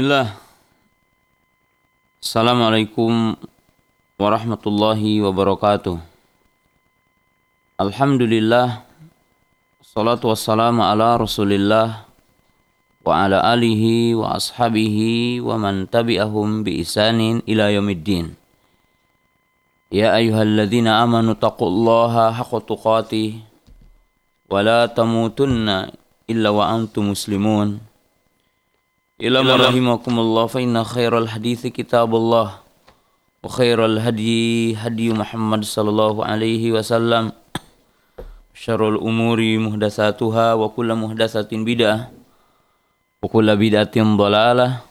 Bismillah. Assalamualaikum warahmatullahi wabarakatuh. Alhamdulillah. Salatu wassalamu ala rasulillah wa ala alihi wa ashabihi wa man tabi'ahum bi isanin ila yaumiddin. Ya ayyuhalladzina amanu taqullaha haqqa tuqatih wa la tamutunna illa wa antum muslimun. Rahimakumullah fa inna khairal hadithi kitabullah wa khairal hadi hadi Muhammad sallallahu alaihi wasallam. Syarrul umuri muhdatsatuha wa kullu muhdatsatin bid'ah wa kullu bid'atin dhalalah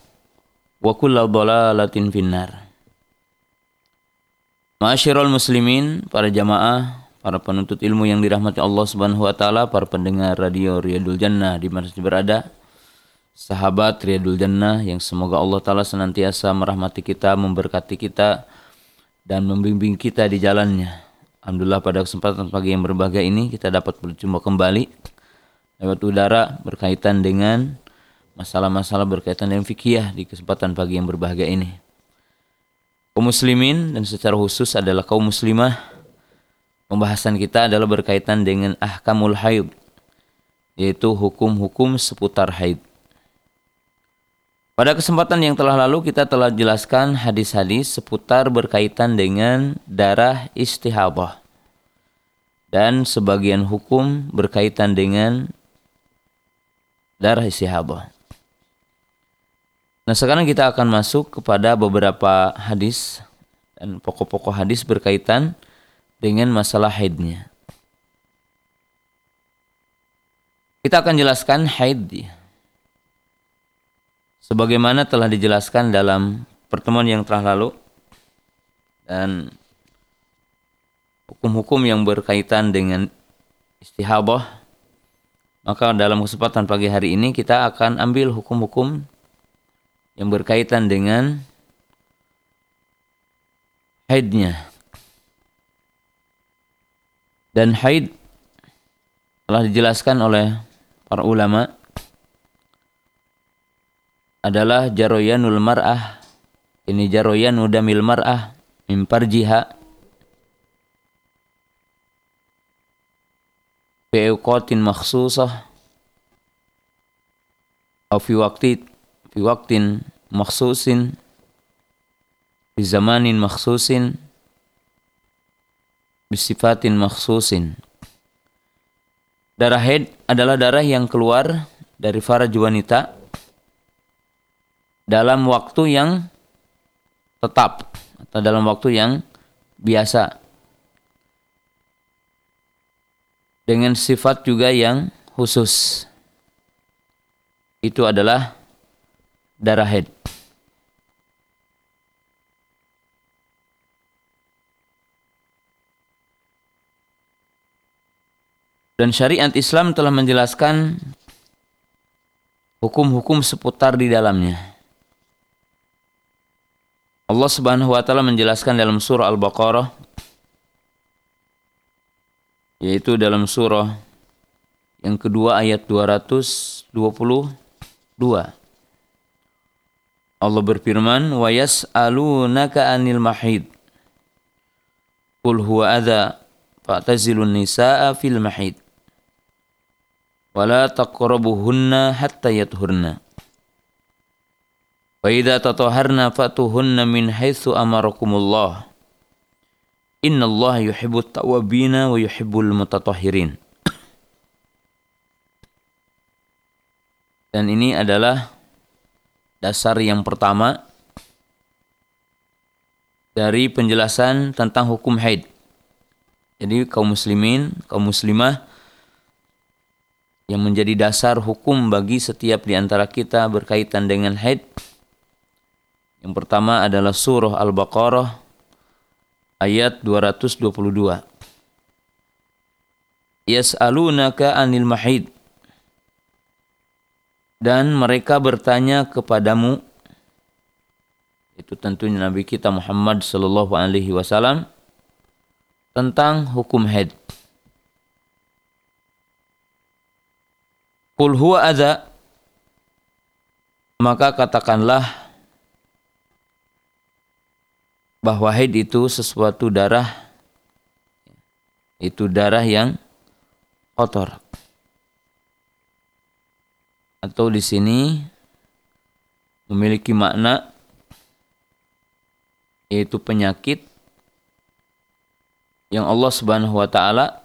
wa kullu dhalalatin finnar. Ma'asyiral muslimin, para jamaah, para penuntut ilmu yang dirahmati Allah Subhanahu wa taala, para pendengar radio Riyadul Jannah di mana berada sahabat Riyadul Jannah yang semoga Allah Ta'ala senantiasa merahmati kita, memberkati kita, dan membimbing kita di jalannya. Alhamdulillah pada kesempatan pagi yang berbahagia ini kita dapat berjumpa kembali lewat udara berkaitan dengan masalah-masalah berkaitan dengan fikih di kesempatan pagi yang berbahagia ini. Kaum muslimin dan secara khusus adalah kaum muslimah pembahasan kita adalah berkaitan dengan ahkamul haid yaitu hukum-hukum seputar haid. Pada kesempatan yang telah lalu kita telah jelaskan hadis-hadis seputar berkaitan dengan darah istihadah dan sebagian hukum berkaitan dengan darah istihadah. Nah sekarang kita akan masuk kepada beberapa hadis dan pokok-pokok hadis berkaitan dengan masalah haidnya. Kita akan jelaskan haid sebagaimana telah dijelaskan dalam pertemuan yang telah lalu dan hukum-hukum yang berkaitan dengan istihabah maka dalam kesempatan pagi hari ini kita akan ambil hukum-hukum yang berkaitan dengan haidnya. Dan haid telah dijelaskan oleh para ulama adalah jaroyanul mar'ah. Ini jaroyanu damil mar'ah min farjiha. Fi awqatin makhsusah. Atau fi waqti fi waqtin makhsusin. Fi zamanin makhsusin. Bisifatin makhsusin. Darah haid adalah darah yang keluar dari faraj wanita dalam waktu yang tetap atau dalam waktu yang biasa. Dengan sifat juga yang khusus. Itu adalah darah haid. Dan syariat Islam telah menjelaskan hukum-hukum seputar di dalamnya Allah Subhanahu wa taala menjelaskan dalam surah Al-Baqarah yaitu dalam surah yang kedua ayat 222 Allah berfirman wa yas'alunaka 'anil mahid. Qul huwa adza fa'tazilun nisaa fil mahid. Wala taqrabuhunna hatta yathurna Wa idza tataharna fatuhunna min haitsu amarakumullah. Innallaha yuhibbut tawwabina wa yuhibbul mutatahhirin. Dan ini adalah dasar yang pertama dari penjelasan tentang hukum haid. Jadi kaum muslimin, kaum muslimah yang menjadi dasar hukum bagi setiap di antara kita berkaitan dengan haid yang pertama adalah surah Al-Baqarah ayat 222. Yas'alunaka anil mahid. Dan mereka bertanya kepadamu itu tentunya Nabi kita Muhammad sallallahu alaihi wasallam tentang hukum haid. Qul huwa adza maka katakanlah bahwa haid itu sesuatu darah itu darah yang kotor. Atau di sini memiliki makna yaitu penyakit yang Allah Subhanahu wa taala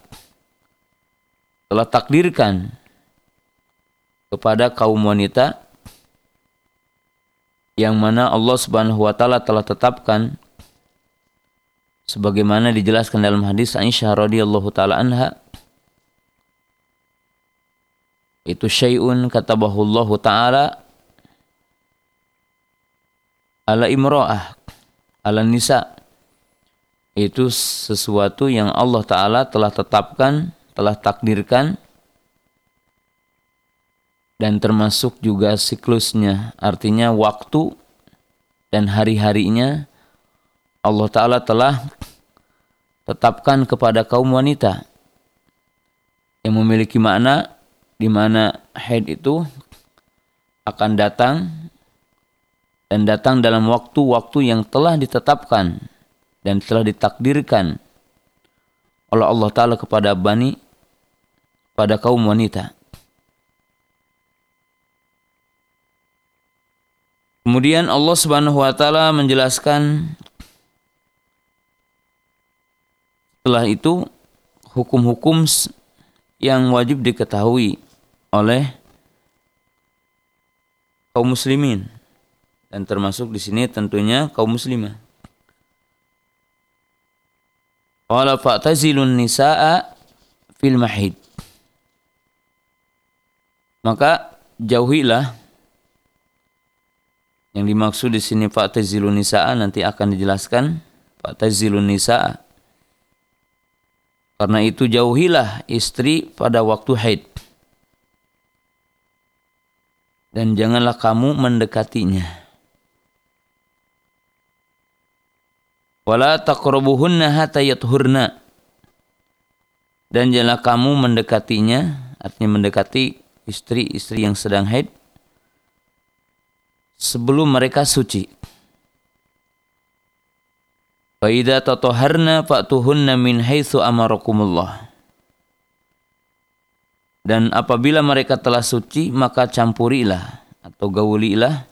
telah takdirkan kepada kaum wanita yang mana Allah Subhanahu wa taala telah tetapkan sebagaimana dijelaskan dalam hadis Aisyah radhiyallahu taala anha itu syai'un katabahu Allah taala ala imra'ah ala nisa. Itu sesuatu yang Allah taala telah tetapkan telah takdirkan dan termasuk juga siklusnya artinya waktu dan hari-harinya Allah Ta'ala telah tetapkan kepada kaum wanita yang memiliki makna di mana haid itu akan datang dan datang dalam waktu-waktu yang telah ditetapkan dan telah ditakdirkan oleh Allah Ta'ala kepada bani pada kaum wanita. Kemudian Allah Subhanahu wa taala menjelaskan setelah itu hukum-hukum yang wajib diketahui oleh kaum muslimin dan termasuk di sini tentunya kaum muslimah. Wala fa'tazilun nisaa fil mahid. Maka jauhilah yang dimaksud di sini fa'tazilun nisaa nanti akan dijelaskan fa'tazilun nisaa. Karena itu jauhilah istri pada waktu haid. Dan janganlah kamu mendekatinya. Wala taqrabuhunna hatta yathurna. Dan janganlah kamu mendekatinya, artinya mendekati istri-istri yang sedang haid sebelum mereka suci. Fa fa'tuhunna min haitsu amarakumullah. Dan apabila mereka telah suci maka campurilah atau gaulilah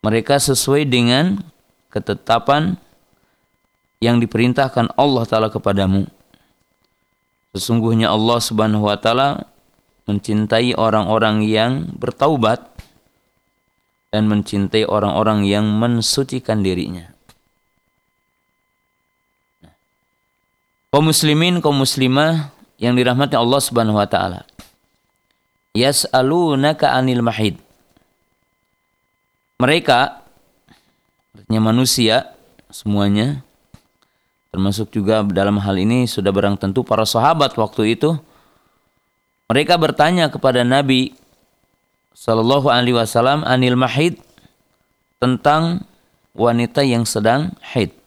mereka sesuai dengan ketetapan yang diperintahkan Allah taala kepadamu. Sesungguhnya Allah Subhanahu wa taala mencintai orang-orang yang bertaubat dan mencintai orang-orang yang mensucikan dirinya. Kaum muslimin, kaum muslimah yang dirahmati Allah Subhanahu wa taala. Yas'alunaka 'anil mahid. Mereka artinya manusia semuanya termasuk juga dalam hal ini sudah barang tentu para sahabat waktu itu mereka bertanya kepada Nabi Sallallahu Alaihi Wasallam anil mahid tentang wanita yang sedang haid.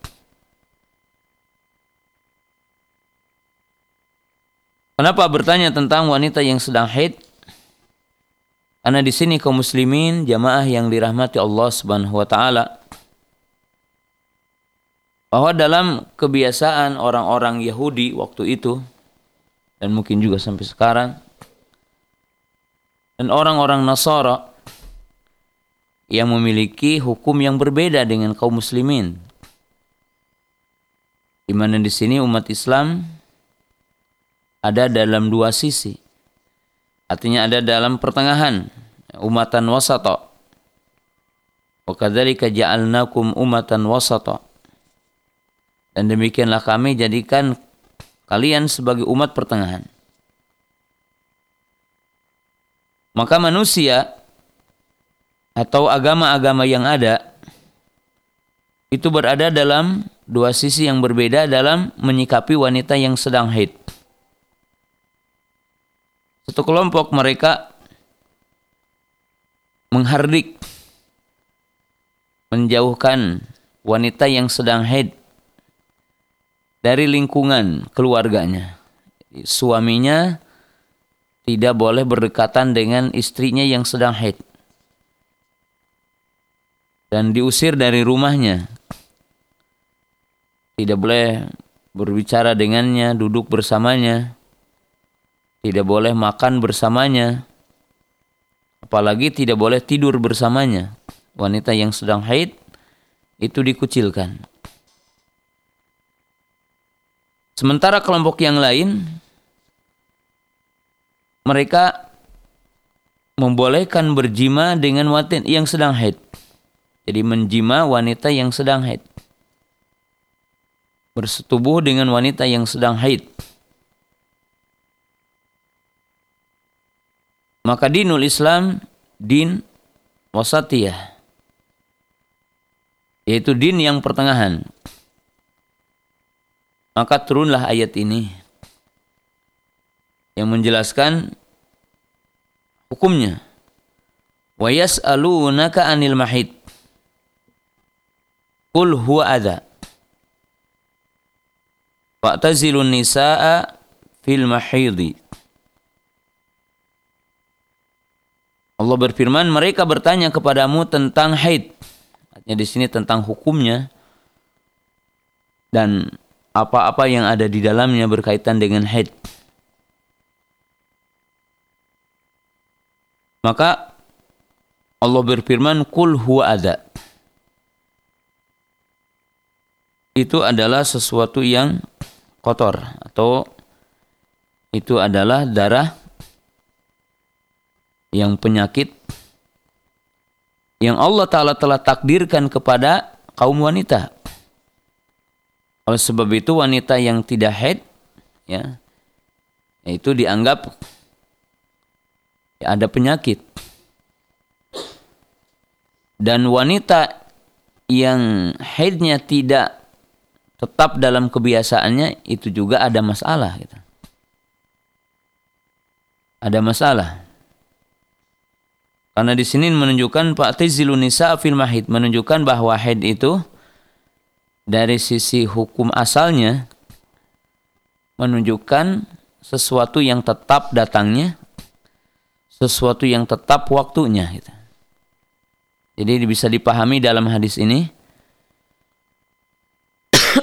Kenapa bertanya tentang wanita yang sedang haid? Karena di sini kaum muslimin jamaah yang dirahmati Allah Subhanahu wa taala bahwa dalam kebiasaan orang-orang Yahudi waktu itu dan mungkin juga sampai sekarang dan orang-orang Nasara yang memiliki hukum yang berbeda dengan kaum muslimin. Di mana di sini umat Islam ada dalam dua sisi. Artinya ada dalam pertengahan, umatan wasata. Wa kadzalika ja'alnakum umatan wasata. Dan demikianlah kami jadikan kalian sebagai umat pertengahan. Maka manusia atau agama-agama yang ada itu berada dalam dua sisi yang berbeda dalam menyikapi wanita yang sedang haid. Satu kelompok mereka menghardik menjauhkan wanita yang sedang haid dari lingkungan keluarganya. Suaminya tidak boleh berdekatan dengan istrinya yang sedang haid. dan diusir dari rumahnya. Tidak boleh berbicara dengannya, duduk bersamanya. Tidak boleh makan bersamanya. Apalagi tidak boleh tidur bersamanya. Wanita yang sedang haid itu dikucilkan. Sementara kelompok yang lain mereka membolehkan berjima dengan wanita yang sedang haid. Jadi menjima wanita yang sedang haid. Bersetubuh dengan wanita yang sedang haid. Maka dinul Islam din wasatiyah. Yaitu din yang pertengahan maka turunlah ayat ini yang menjelaskan hukumnya. Wa yas'alunaka 'anil mahid. Qul huwa adza. Fa'tazilun nisaa fil mahidi. Allah berfirman, mereka bertanya kepadamu tentang haid. Artinya di sini tentang hukumnya dan apa-apa yang ada di dalamnya berkaitan dengan haid. Maka Allah berfirman, Kul huwa ada. Itu adalah sesuatu yang kotor atau itu adalah darah yang penyakit yang Allah Ta'ala telah takdirkan kepada kaum wanita. Oleh sebab itu wanita yang tidak haid ya itu dianggap ya, ada penyakit. Dan wanita yang haidnya tidak tetap dalam kebiasaannya itu juga ada masalah gitu. Ada masalah. Karena di sini menunjukkan Pak Tizilunisa fil mahid menunjukkan bahwa haid itu dari sisi hukum asalnya menunjukkan sesuatu yang tetap datangnya, sesuatu yang tetap waktunya. Gitu. Jadi bisa dipahami dalam hadis ini.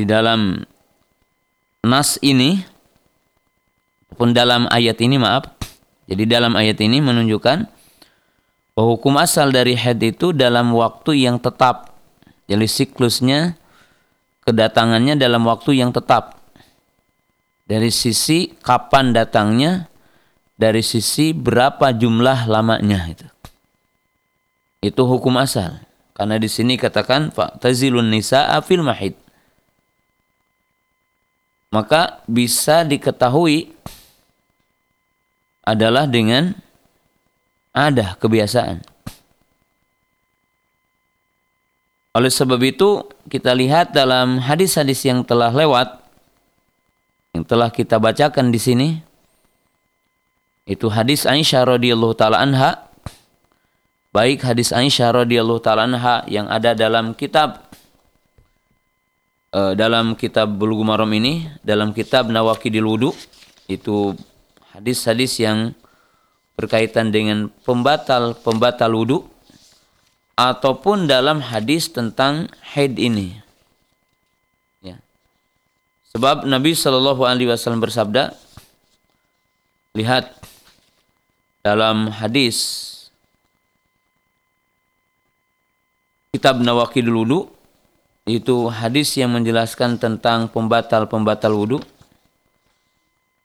di dalam nas ini, pun dalam ayat ini maaf, jadi dalam ayat ini menunjukkan bahwa hukum asal dari haid itu dalam waktu yang tetap jadi siklusnya kedatangannya dalam waktu yang tetap. Dari sisi kapan datangnya, dari sisi berapa jumlah lamanya itu. Itu hukum asal. Karena di sini katakan tazilun nisa'a fil mahid. Maka bisa diketahui adalah dengan ada kebiasaan. Oleh sebab itu, kita lihat dalam hadis-hadis yang telah lewat, yang telah kita bacakan di sini, itu hadis Aisyah radhiyallahu taala anha, baik hadis Aisyah radhiyallahu taala anha yang ada dalam kitab uh, dalam kitab Bulughul Maram ini, dalam kitab Nawaqidil Wudu, itu hadis-hadis yang berkaitan dengan pembatal-pembatal wudu ataupun dalam hadis tentang haid ini. Ya. Sebab Nabi Shallallahu Alaihi Wasallam bersabda, lihat dalam hadis kitab Nawakidul Wudu itu hadis yang menjelaskan tentang pembatal-pembatal wudu.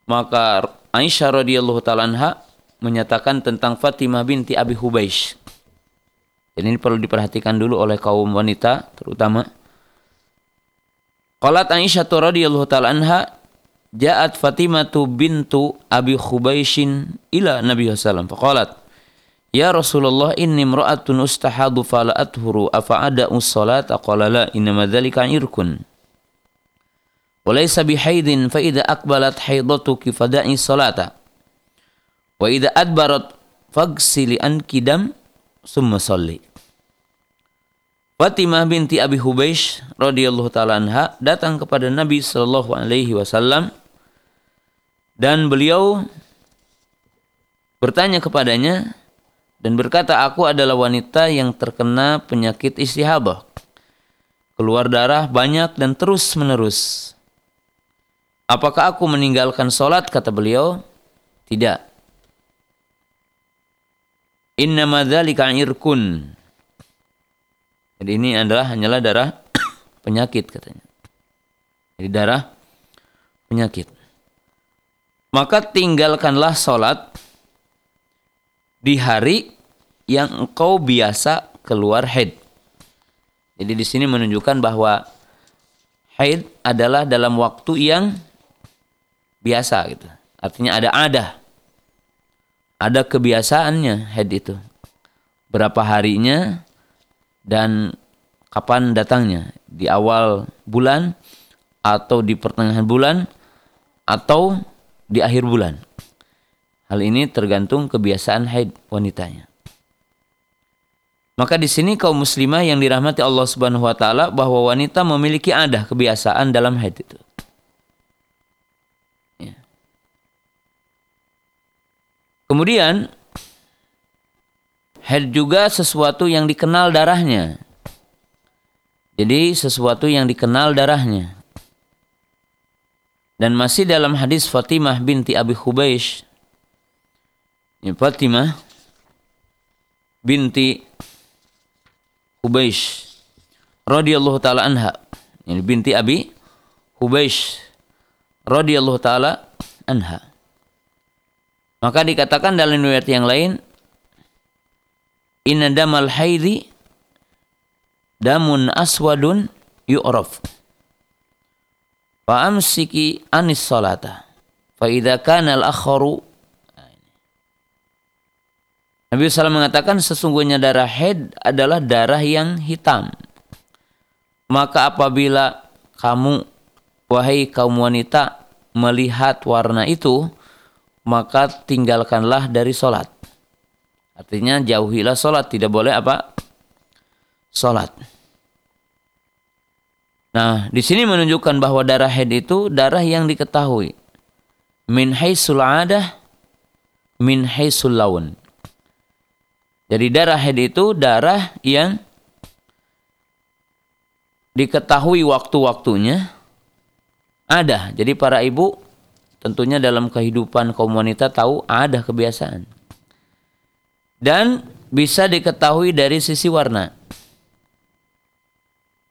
Maka Aisyah radhiyallahu taala menyatakan tentang Fatimah binti Abi Hubeish dan ini perlu diperhatikan dulu oleh kaum wanita terutama. Qalat Aisyah radhiyallahu taala anha Ja'at Fatimatu bintu Abi Khubaishin ila Nabi sallallahu Faqalat Ya Rasulullah inni imra'atun ustahadu fala athuru afa ada ussalat qala la inna dzalika irkun Walaysa bihaidin fa idza aqbalat haidatuki fada'i salata wa idza adbarat dam summa salli Fatimah binti Abi Hubeish radhiyallahu taala anha datang kepada Nabi sallallahu alaihi wasallam dan beliau bertanya kepadanya dan berkata aku adalah wanita yang terkena penyakit istihabah. Keluar darah banyak dan terus menerus. Apakah aku meninggalkan sholat? Kata beliau, tidak. Inna madzalika irkun. Jadi ini adalah hanyalah darah penyakit katanya. Jadi darah penyakit. Maka tinggalkanlah sholat di hari yang engkau biasa keluar haid. Jadi di sini menunjukkan bahwa haid adalah dalam waktu yang biasa gitu. Artinya ada ada. Ada kebiasaannya haid itu. Berapa harinya dan kapan datangnya? Di awal bulan atau di pertengahan bulan atau di akhir bulan. Hal ini tergantung kebiasaan haid wanitanya. Maka di sini kaum muslimah yang dirahmati Allah Subhanahu wa taala bahwa wanita memiliki ada kebiasaan dalam haid itu. Kemudian haid juga sesuatu yang dikenal darahnya. Jadi sesuatu yang dikenal darahnya. Dan masih dalam hadis Fatimah binti Abi Hubeish Ya, Fatimah binti Hubeish radhiyallahu taala anha. Ini binti Abi Hubeish radhiyallahu taala anha. Maka dikatakan dalam riwayat yang lain inna damal haidi damun aswadun yu'raf. Fa amsiki anis salata. Fa idza kana al akharu Nabi SAW mengatakan sesungguhnya darah haid adalah darah yang hitam. Maka apabila kamu, wahai kaum wanita, melihat warna itu, maka tinggalkanlah dari sholat. Artinya jauhilah sholat, tidak boleh apa? Sholat. Nah, di sini menunjukkan bahwa darah haid itu darah yang diketahui. Min haisul adah, min haisul laun jadi darah haid itu darah yang diketahui waktu-waktunya ada. Jadi para ibu tentunya dalam kehidupan kaum wanita tahu ada kebiasaan. Dan bisa diketahui dari sisi warna.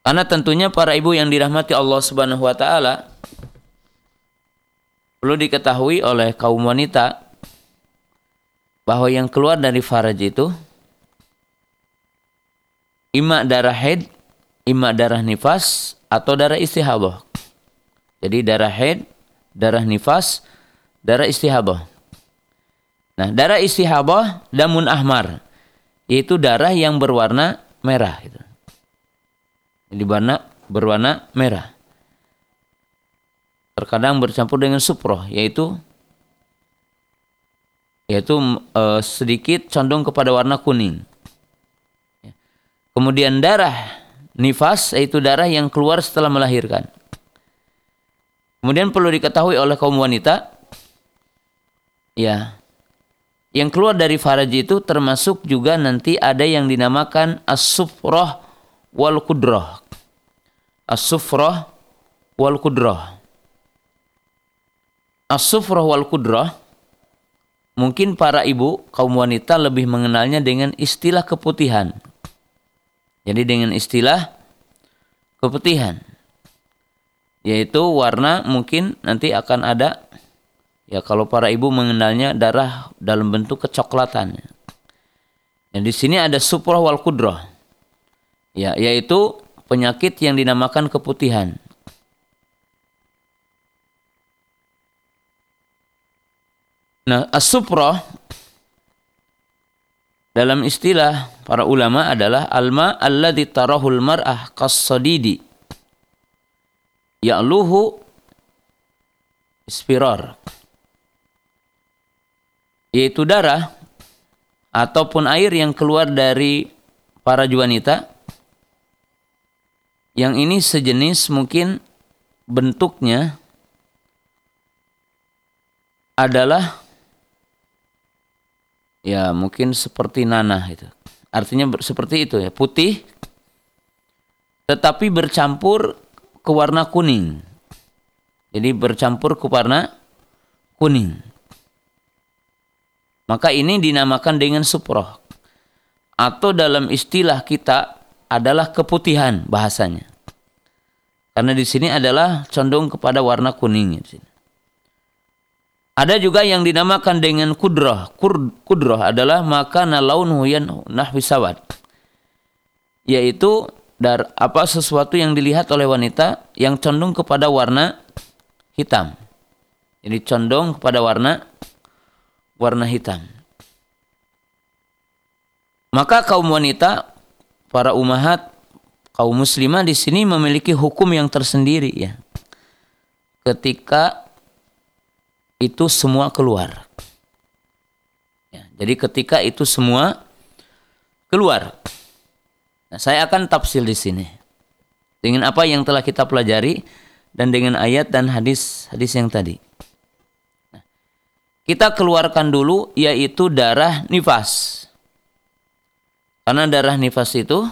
Karena tentunya para ibu yang dirahmati Allah Subhanahu wa taala perlu diketahui oleh kaum wanita bahwa yang keluar dari faraj itu ima darah haid, ima darah nifas atau darah istihabah. Jadi darah haid, darah nifas, darah istihabah. Nah, darah istihabah damun ahmar, yaitu darah yang berwarna merah gitu. Jadi warna berwarna merah. Terkadang bercampur dengan suproh, yaitu yaitu e, sedikit condong kepada warna kuning. Kemudian darah nifas yaitu darah yang keluar setelah melahirkan. Kemudian perlu diketahui oleh kaum wanita ya yang keluar dari faraj itu termasuk juga nanti ada yang dinamakan as-sufrah wal kudrah. As-sufrah wal kudrah. As-sufrah wal kudrah mungkin para ibu kaum wanita lebih mengenalnya dengan istilah keputihan. Jadi dengan istilah keputihan yaitu warna mungkin nanti akan ada ya kalau para ibu mengenalnya darah dalam bentuk kecoklatan. Dan di sini ada suprah wal kudroh. Ya, yaitu penyakit yang dinamakan keputihan. Nah, as-suprah dalam istilah para ulama adalah alma alladhi tarahul mar'ah qassadidi ya'luhu ispirar yaitu darah ataupun air yang keluar dari para wanita yang ini sejenis mungkin bentuknya adalah ya mungkin seperti nanah itu. Artinya seperti itu ya, putih tetapi bercampur ke warna kuning. Jadi bercampur ke warna kuning. Maka ini dinamakan dengan suproh. Atau dalam istilah kita adalah keputihan bahasanya. Karena di sini adalah condong kepada warna kuning. Ada juga yang dinamakan dengan kudroh. Kudroh adalah makana launhu yan nahwi sawat. Yaitu dar apa sesuatu yang dilihat oleh wanita yang condong kepada warna hitam. Jadi condong kepada warna warna hitam. Maka kaum wanita, para umahat, kaum muslimah di sini memiliki hukum yang tersendiri ya. Ketika itu semua keluar. Ya, jadi ketika itu semua keluar. Nah, saya akan tafsir di sini. Dengan apa yang telah kita pelajari dan dengan ayat dan hadis-hadis yang tadi. Kita keluarkan dulu yaitu darah nifas. Karena darah nifas itu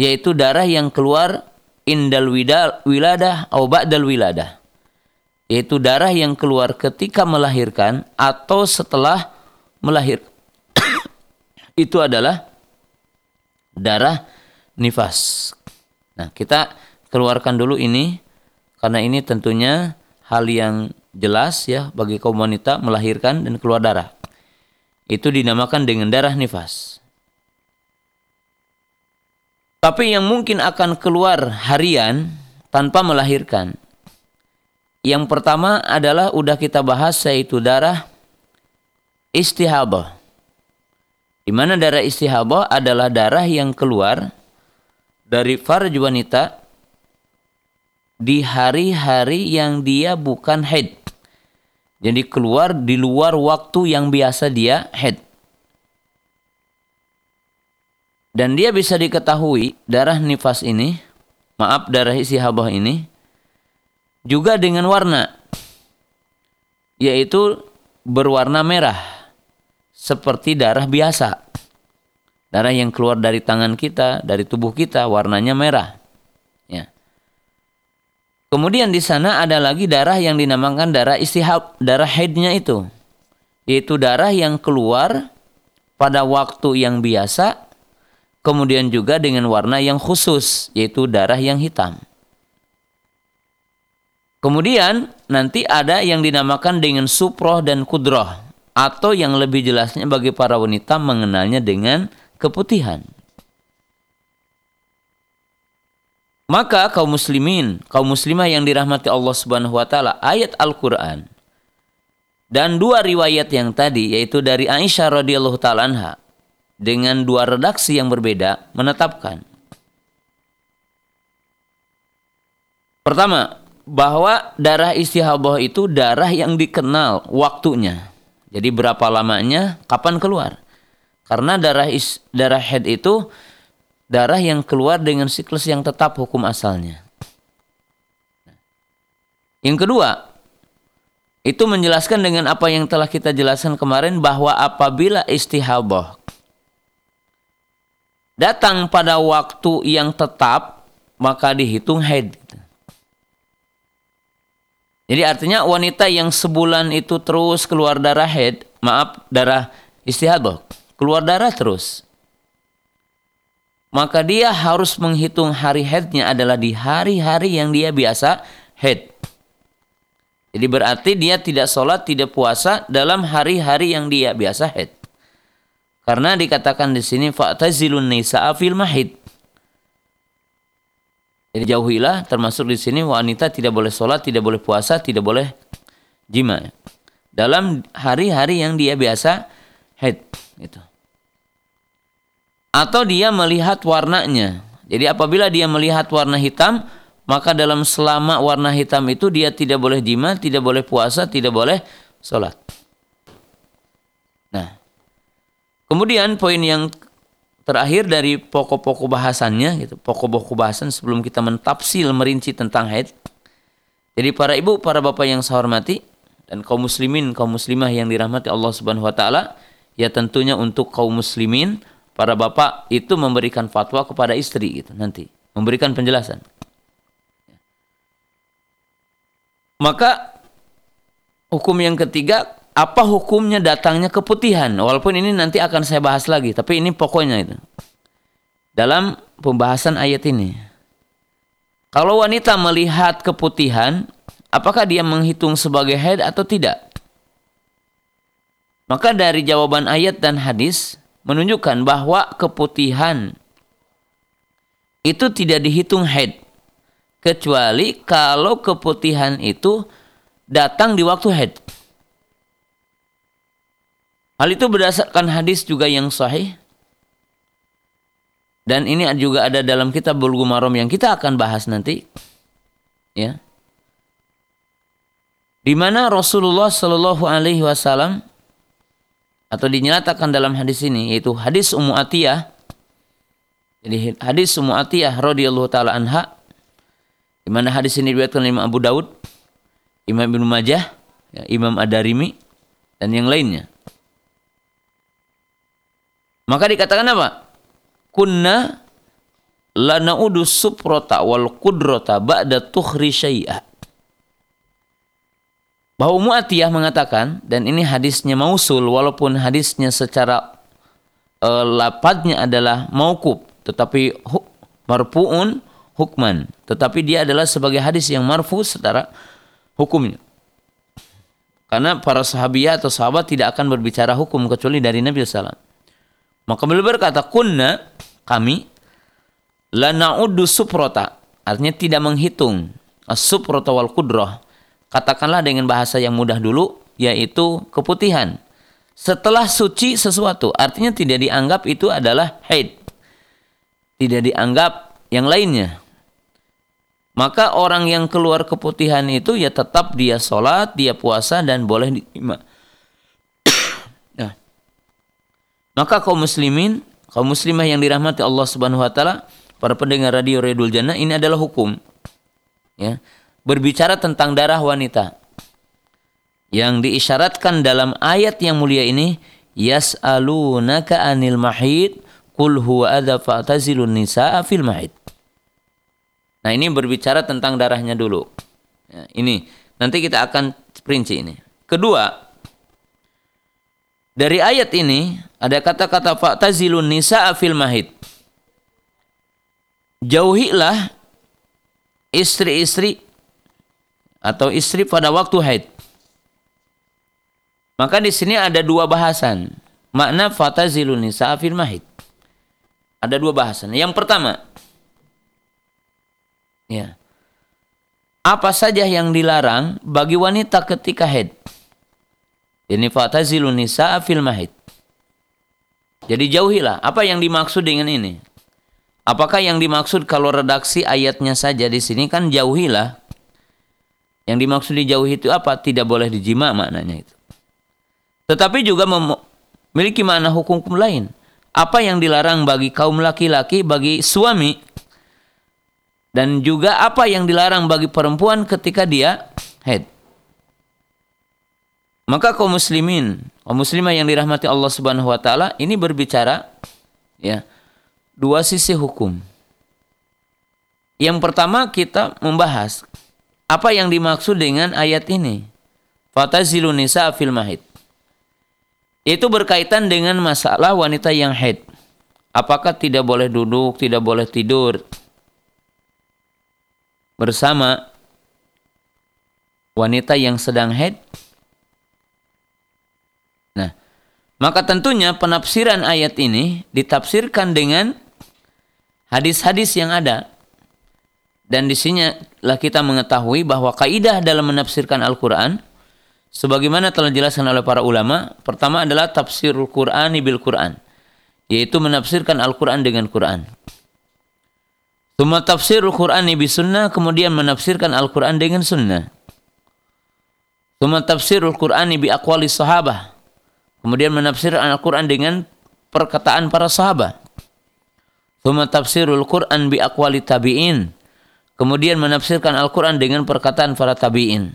yaitu darah yang keluar indal widal wiladah atau ba'dal wiladah. Yaitu darah yang keluar ketika melahirkan atau setelah melahir. itu adalah darah nifas. Nah, kita keluarkan dulu ini karena ini tentunya hal yang jelas ya bagi kaum wanita melahirkan dan keluar darah. Itu dinamakan dengan darah nifas. Tapi yang mungkin akan keluar harian tanpa melahirkan. Yang pertama adalah udah kita bahas yaitu darah istihabah. Di mana darah istihabah adalah darah yang keluar dari farj wanita di hari-hari yang dia bukan haid. Jadi keluar di luar waktu yang biasa dia head. Dan dia bisa diketahui darah nifas ini, maaf darah isi habah ini, juga dengan warna. Yaitu berwarna merah. Seperti darah biasa. Darah yang keluar dari tangan kita, dari tubuh kita, warnanya merah. Kemudian di sana ada lagi darah yang dinamakan darah istihab, darah haidnya itu. Yaitu darah yang keluar pada waktu yang biasa, kemudian juga dengan warna yang khusus, yaitu darah yang hitam. Kemudian nanti ada yang dinamakan dengan suproh dan kudroh, atau yang lebih jelasnya bagi para wanita mengenalnya dengan keputihan. Maka kaum muslimin, kaum muslimah yang dirahmati Allah Subhanahu wa taala, ayat Al-Qur'an dan dua riwayat yang tadi yaitu dari Aisyah radhiyallahu taala anha dengan dua redaksi yang berbeda menetapkan Pertama, bahwa darah istihabah itu darah yang dikenal waktunya. Jadi berapa lamanya, kapan keluar. Karena darah is, darah head itu darah yang keluar dengan siklus yang tetap hukum asalnya. Yang kedua, itu menjelaskan dengan apa yang telah kita jelaskan kemarin bahwa apabila istihabah datang pada waktu yang tetap, maka dihitung haid. Jadi artinya wanita yang sebulan itu terus keluar darah haid, maaf darah istihadah, keluar darah terus maka dia harus menghitung hari headnya adalah di hari-hari yang dia biasa head. Jadi berarti dia tidak sholat, tidak puasa dalam hari-hari yang dia biasa head. Karena dikatakan di sini fa'tazilun nisa'a fil mahid. Jadi jauhilah termasuk di sini wanita tidak boleh sholat, tidak boleh puasa, tidak boleh jima. Dalam hari-hari yang dia biasa head. Gitu atau dia melihat warnanya. Jadi apabila dia melihat warna hitam, maka dalam selama warna hitam itu dia tidak boleh jima, tidak boleh puasa, tidak boleh sholat. Nah, kemudian poin yang terakhir dari pokok-pokok bahasannya, gitu, pokok-pokok bahasan sebelum kita mentafsil merinci tentang haid. Jadi para ibu, para bapak yang saya hormati, dan kaum muslimin, kaum muslimah yang dirahmati Allah Subhanahu wa taala, ya tentunya untuk kaum muslimin, para bapak itu memberikan fatwa kepada istri gitu nanti, memberikan penjelasan. Maka hukum yang ketiga, apa hukumnya datangnya keputihan? Walaupun ini nanti akan saya bahas lagi, tapi ini pokoknya itu. Dalam pembahasan ayat ini. Kalau wanita melihat keputihan, apakah dia menghitung sebagai haid atau tidak? Maka dari jawaban ayat dan hadis menunjukkan bahwa keputihan itu tidak dihitung haid kecuali kalau keputihan itu datang di waktu haid. Hal itu berdasarkan hadis juga yang sahih. Dan ini juga ada dalam kitab Bulughul Maram yang kita akan bahas nanti. Ya di mana Rasulullah Shallallahu Alaihi Wasallam atau dinyatakan dalam hadis ini yaitu hadis Ummu Atiyah jadi hadis Ummu Atiyah radhiyallahu taala anha di mana hadis ini diriwayatkan oleh Imam Abu Daud, Imam Ibnu Majah, ya, Imam Ad-Darimi dan yang lainnya. Maka dikatakan apa? Kunna lanaudu suprota wal kudrota ba'da tukhri syai'ah bahwa Mu'atiyah mengatakan dan ini hadisnya mausul walaupun hadisnya secara uh, lapatnya adalah maukub tetapi hu, marfuun hukman. Tetapi dia adalah sebagai hadis yang marfu secara hukumnya. Karena para sahabiah atau sahabat tidak akan berbicara hukum kecuali dari Nabi SAW maka beliau berkata kunna kami la na'uddu suprota artinya tidak menghitung as-suprota wal kudrah katakanlah dengan bahasa yang mudah dulu, yaitu keputihan. Setelah suci sesuatu, artinya tidak dianggap itu adalah haid. Tidak dianggap yang lainnya. Maka orang yang keluar keputihan itu ya tetap dia sholat, dia puasa dan boleh diterima. nah, maka kaum muslimin, kaum muslimah yang dirahmati Allah Subhanahu wa taala, para pendengar radio Redul Jannah ini adalah hukum. Ya berbicara tentang darah wanita. Yang diisyaratkan dalam ayat yang mulia ini, yas'alunaka anil mahid qul huwa adza fa'tazilun nisaa fil mahid. Nah, ini berbicara tentang darahnya dulu. Ya, ini nanti kita akan perinci ini. Kedua, dari ayat ini ada kata-kata fa'tazilun nisaa fil mahid. Jauhilah istri-istri atau istri pada waktu haid. Maka di sini ada dua bahasan. Makna fatazilun nisa fil mahid. Ada dua bahasan. Yang pertama, ya. Apa saja yang dilarang bagi wanita ketika haid? Ini fatazilun nisa fil mahid. Jadi jauhilah apa yang dimaksud dengan ini. Apakah yang dimaksud kalau redaksi ayatnya saja di sini kan jauhilah yang dimaksud dijauhi itu apa? Tidak boleh dijima maknanya itu. Tetapi juga memiliki makna hukum-hukum lain. Apa yang dilarang bagi kaum laki-laki, bagi suami, dan juga apa yang dilarang bagi perempuan ketika dia head. Maka kaum muslimin, kaum muslimah yang dirahmati Allah Subhanahu wa taala ini berbicara ya dua sisi hukum. Yang pertama kita membahas apa yang dimaksud dengan ayat ini? Fatazilu nisa fil mahid. Itu berkaitan dengan masalah wanita yang haid. Apakah tidak boleh duduk, tidak boleh tidur bersama wanita yang sedang haid? Nah, maka tentunya penafsiran ayat ini ditafsirkan dengan hadis-hadis yang ada dan di lah kita mengetahui bahwa kaidah dalam menafsirkan Al-Quran sebagaimana telah dijelaskan oleh para ulama, pertama adalah tafsirul Qur'ani bil Qur'an, yaitu menafsirkan Al-Quran dengan Quran. Suma tafsirul Qur'ani bi sunnah, kemudian menafsirkan Al-Quran dengan sunnah. Suma tafsirul Qur'ani bi aqwali sahabah, kemudian menafsirkan Al-Quran dengan perkataan para sahabat. Suma tafsirul Qur'an bi aqwali tabi'in, kemudian menafsirkan Al-Quran dengan perkataan para tabi'in.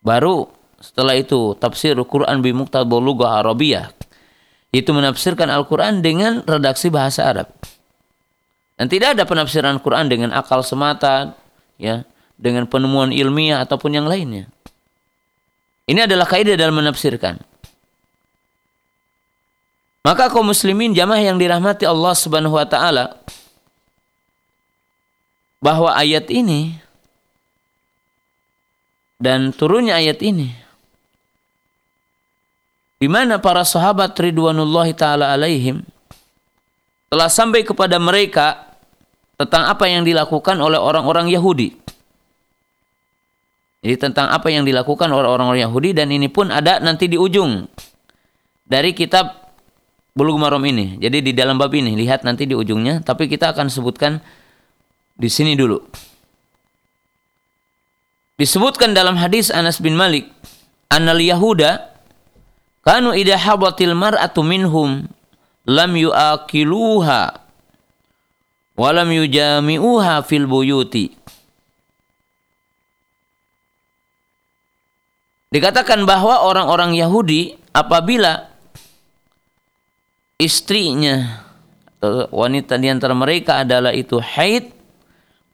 Baru setelah itu tafsir Quran bi muqtadha lughah Arabiyah. Itu menafsirkan Al-Quran dengan redaksi bahasa Arab. Dan tidak ada penafsiran Quran dengan akal semata, ya, dengan penemuan ilmiah ataupun yang lainnya. Ini adalah kaidah dalam menafsirkan. Maka kaum muslimin jamaah yang dirahmati Allah Subhanahu wa taala bahwa ayat ini dan turunnya ayat ini di mana para sahabat ridwanullah taala alaihim telah sampai kepada mereka tentang apa yang dilakukan oleh orang-orang Yahudi. Jadi tentang apa yang dilakukan oleh orang-orang Yahudi dan ini pun ada nanti di ujung dari kitab Bulughul Maram ini. Jadi di dalam bab ini lihat nanti di ujungnya tapi kita akan sebutkan di sini dulu. Disebutkan dalam hadis Anas bin Malik, "Annal Yahuda kanu idha habatil mar'atu minhum lam yu'akiluha wa lam yujami'uha fil buyuti." Dikatakan bahwa orang-orang Yahudi apabila istrinya atau wanita di antara mereka adalah itu haid,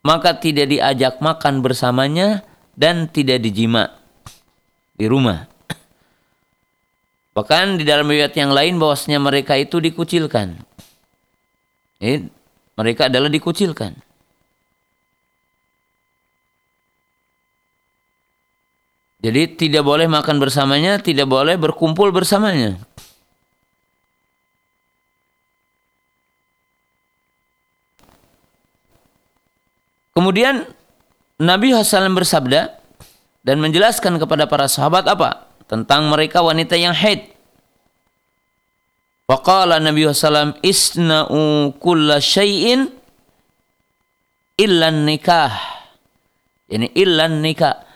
maka tidak diajak makan bersamanya dan tidak dijima di rumah. Bahkan di dalam riwayat yang lain bahwasanya mereka itu dikucilkan. Eh, mereka adalah dikucilkan. Jadi tidak boleh makan bersamanya, tidak boleh berkumpul bersamanya. Kemudian Nabi Hasan bersabda dan menjelaskan kepada para sahabat apa? Tentang mereka wanita yang haid. Waqala Nabi Hasan isna'u kulla syai'in illan nikah. Ini nikah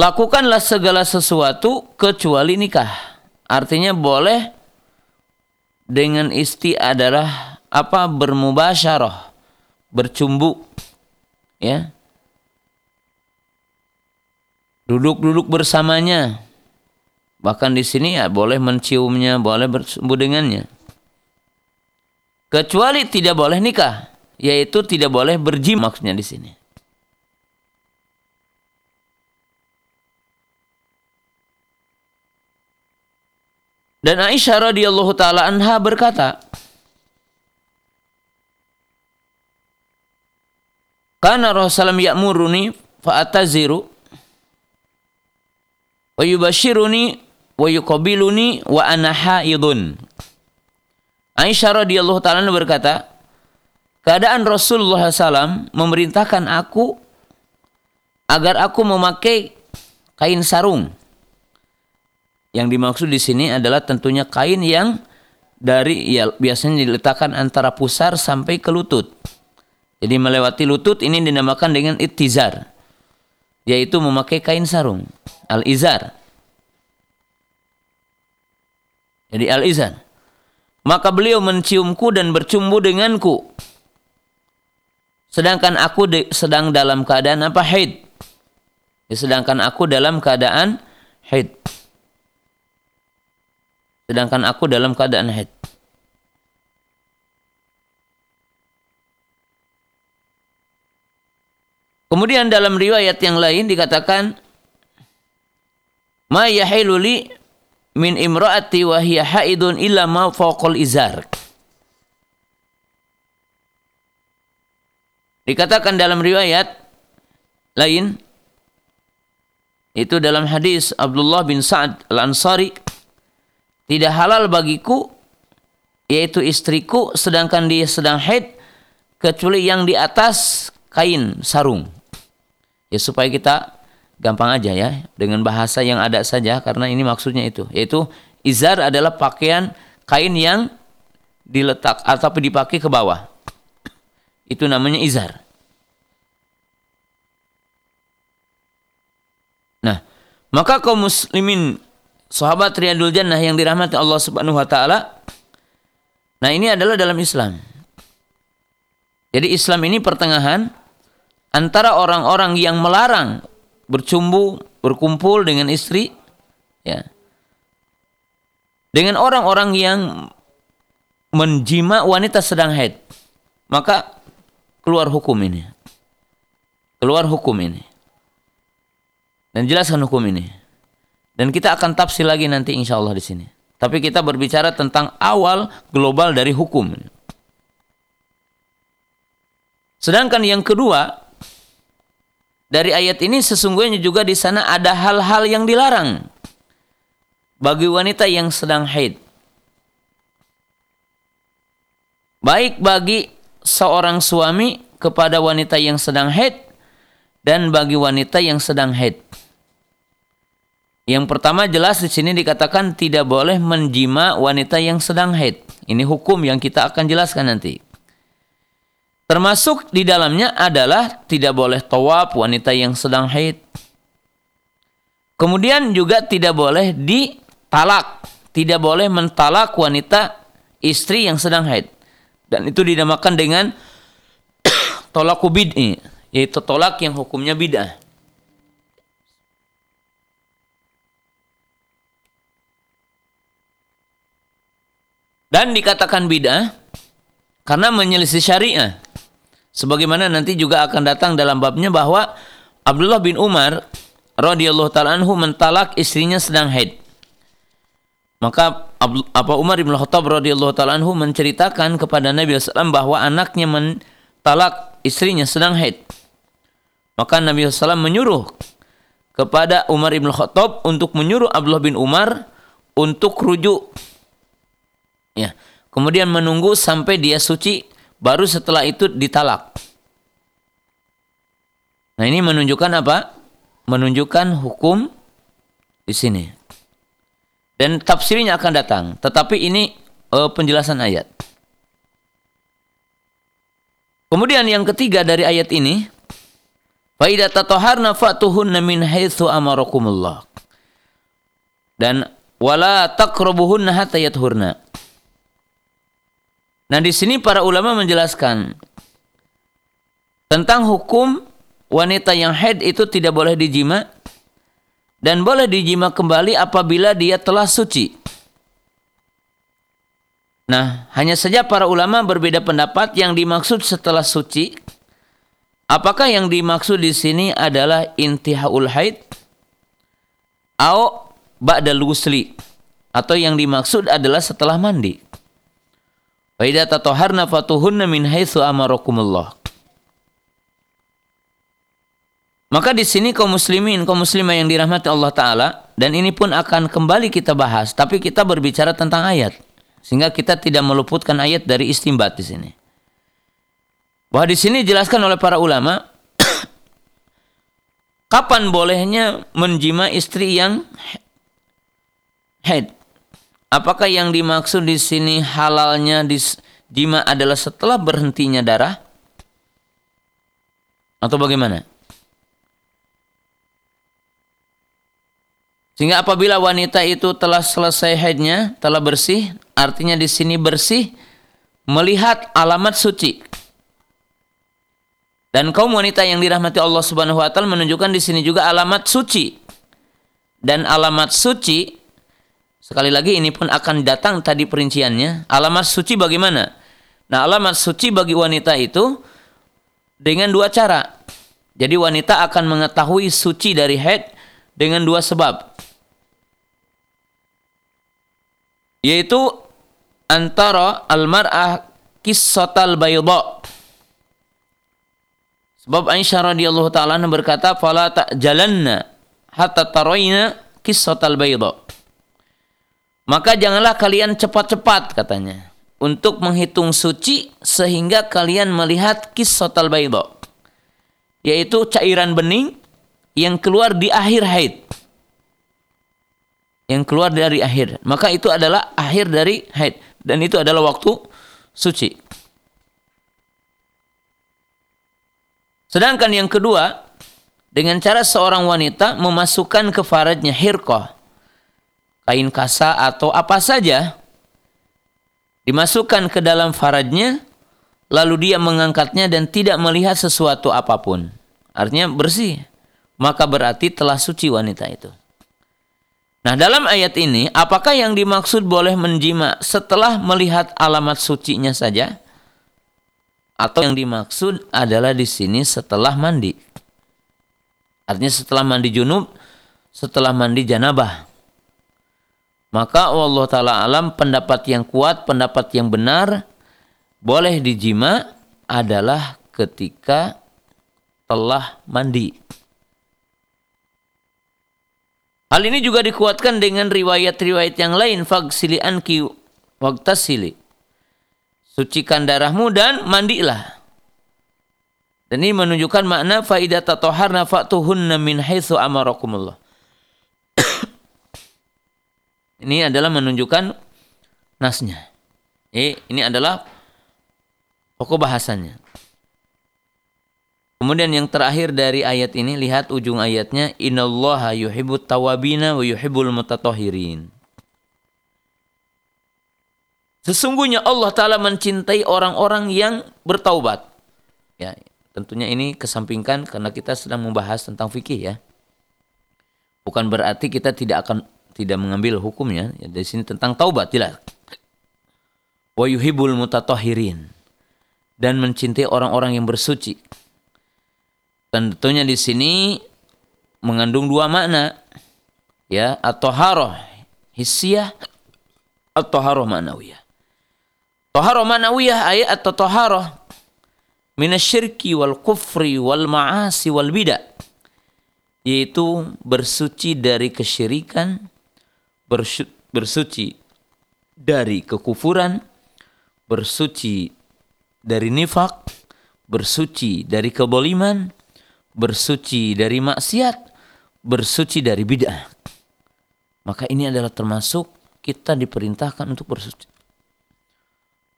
lakukanlah segala sesuatu kecuali nikah. Artinya boleh dengan isti adalah apa bermubasyarah, bercumbu, ya. Duduk-duduk bersamanya. Bahkan di sini ya boleh menciumnya, boleh bercumbu dengannya. Kecuali tidak boleh nikah, yaitu tidak boleh berjim maksudnya di sini. Dan Aisyah radhiyallahu taala anha berkata, Karena Rasulullah ya'muruni fa'ataziru wa yubashiruni wa yuqabiluni wa ana haidun. Aisyah radhiyallahu taala berkata, keadaan Rasulullah SAW memerintahkan aku agar aku memakai kain sarung yang dimaksud di sini adalah tentunya kain yang dari ya biasanya diletakkan antara pusar sampai ke lutut. Jadi melewati lutut ini dinamakan dengan itizar. Yaitu memakai kain sarung. Al-izar. Jadi al-izar. Maka beliau menciumku dan bercumbu denganku. Sedangkan aku de, sedang dalam keadaan apa? Haid. Sedangkan aku dalam keadaan haid sedangkan aku dalam keadaan haid. Kemudian dalam riwayat yang lain dikatakan ma yahilu li min imraati wa hiya haidun illa ma fawqal izar. Dikatakan dalam riwayat lain itu dalam hadis Abdullah bin Sa'ad Al-Ansari tidak halal bagiku yaitu istriku sedangkan dia sedang haid kecuali yang di atas kain sarung. Ya supaya kita gampang aja ya dengan bahasa yang ada saja karena ini maksudnya itu yaitu izar adalah pakaian kain yang diletak atau dipakai ke bawah. Itu namanya izar. Nah, maka kaum muslimin sahabat Riyadul Jannah yang dirahmati Allah Subhanahu wa taala. Nah, ini adalah dalam Islam. Jadi Islam ini pertengahan antara orang-orang yang melarang bercumbu, berkumpul dengan istri, ya. Dengan orang-orang yang menjima wanita sedang haid, maka keluar hukum ini. Keluar hukum ini. Dan jelaskan hukum ini. Dan kita akan tafsir lagi nanti insya Allah di sini. Tapi kita berbicara tentang awal global dari hukum. Sedangkan yang kedua, dari ayat ini sesungguhnya juga di sana ada hal-hal yang dilarang bagi wanita yang sedang haid. Baik bagi seorang suami kepada wanita yang sedang haid dan bagi wanita yang sedang haid. Yang pertama jelas di sini dikatakan tidak boleh menjima wanita yang sedang haid. Ini hukum yang kita akan jelaskan nanti. Termasuk di dalamnya adalah tidak boleh tawaf wanita yang sedang haid. Kemudian juga tidak boleh ditalak. Tidak boleh mentalak wanita istri yang sedang haid. Dan itu dinamakan dengan tolak bid'i. Yaitu tolak yang hukumnya bid'ah. Dan dikatakan bid'ah karena menyelisih syariah. Sebagaimana nanti juga akan datang dalam babnya bahwa Abdullah bin Umar radhiyallahu taala anhu mentalak istrinya sedang haid. Maka apa Umar bin Khattab radhiyallahu taala anhu menceritakan kepada Nabi SAW bahwa anaknya mentalak istrinya sedang haid. Maka Nabi SAW menyuruh kepada Umar bin Khattab untuk menyuruh Abdullah bin Umar untuk rujuk Ya. Kemudian menunggu sampai dia suci, baru setelah itu ditalak. Nah ini menunjukkan apa? Menunjukkan hukum di sini. Dan tafsirnya akan datang. Tetapi ini uh, penjelasan ayat. Kemudian yang ketiga dari ayat ini, Faidah tatoharna fa'tuhunna min haitsu amarakumullah. Dan wala taqrabuhunna hatta yathurna. Nah, di sini para ulama menjelaskan tentang hukum wanita yang haid itu tidak boleh dijima dan boleh dijima kembali apabila dia telah suci. Nah, hanya saja para ulama berbeda pendapat yang dimaksud setelah suci. Apakah yang dimaksud di sini adalah intihaul haid atau ba'dal atau yang dimaksud adalah setelah mandi. Wa idza tatoharna fatuhunna min haitsu. Maka di sini kaum muslimin, kaum muslimah yang dirahmati Allah taala dan ini pun akan kembali kita bahas, tapi kita berbicara tentang ayat sehingga kita tidak meluputkan ayat dari istimbat di sini. Bahwa di sini dijelaskan oleh para ulama kapan bolehnya menjima istri yang head Apakah yang dimaksud di sini halalnya jima adalah setelah berhentinya darah? Atau bagaimana? Sehingga apabila wanita itu telah selesai haidnya, telah bersih, artinya di sini bersih melihat alamat suci. Dan kaum wanita yang dirahmati Allah Subhanahu wa taala menunjukkan di sini juga alamat suci. Dan alamat suci Sekali lagi ini pun akan datang tadi perinciannya. Alamat suci bagaimana? Nah alamat suci bagi wanita itu dengan dua cara. Jadi wanita akan mengetahui suci dari head dengan dua sebab. Yaitu antara al-mar'ah kissatal bayda. Sebab Aisyah radhiyallahu taala berkata, "Fala ta'jalanna hatta tarayna kissatal bayda." Maka janganlah kalian cepat-cepat katanya untuk menghitung suci sehingga kalian melihat kisotal baydo yaitu cairan bening yang keluar di akhir haid. Yang keluar dari akhir. Maka itu adalah akhir dari haid. Dan itu adalah waktu suci. Sedangkan yang kedua dengan cara seorang wanita memasukkan ke faradnya hirqah kain kasa atau apa saja dimasukkan ke dalam faradnya lalu dia mengangkatnya dan tidak melihat sesuatu apa pun artinya bersih maka berarti telah suci wanita itu. Nah, dalam ayat ini, apakah yang dimaksud boleh menjima setelah melihat alamat sucinya saja? Atau yang dimaksud adalah di sini setelah mandi? Artinya setelah mandi junub, setelah mandi janabah. Maka Allah Ta'ala alam pendapat yang kuat, pendapat yang benar, boleh dijima adalah ketika telah mandi. Hal ini juga dikuatkan dengan riwayat-riwayat yang lain. Fagsili anki waktasili. Sucikan darahmu dan mandilah. Dan ini menunjukkan makna faidah tatoharna fa'tuhunna min haitsu amarakumullah. Ini adalah menunjukkan nasnya. Eh, ini adalah pokok bahasanya. Kemudian yang terakhir dari ayat ini lihat ujung ayatnya innallaha yuhibbut tawabina wa yuhibbul. Sesungguhnya Allah taala mencintai orang-orang yang bertaubat. Ya, tentunya ini kesampingkan karena kita sedang membahas tentang fikih ya. Bukan berarti kita tidak akan tidak mengambil hukumnya. Ya, di sini tentang taubat jelas. Wa yuhibbul mutatahhirin dan mencintai orang-orang yang bersuci. Tentunya di sini mengandung dua makna. Ya, atau haroh hissiyah atau haroh manawiyah. Toharoh manawiyah ayat toharoh minasyirki wal kufri wal ma'asi wal bidah yaitu bersuci dari kesyirikan bersuci dari kekufuran bersuci dari nifak bersuci dari keboliman bersuci dari maksiat, bersuci dari bid'ah. Maka ini adalah termasuk kita diperintahkan untuk bersuci.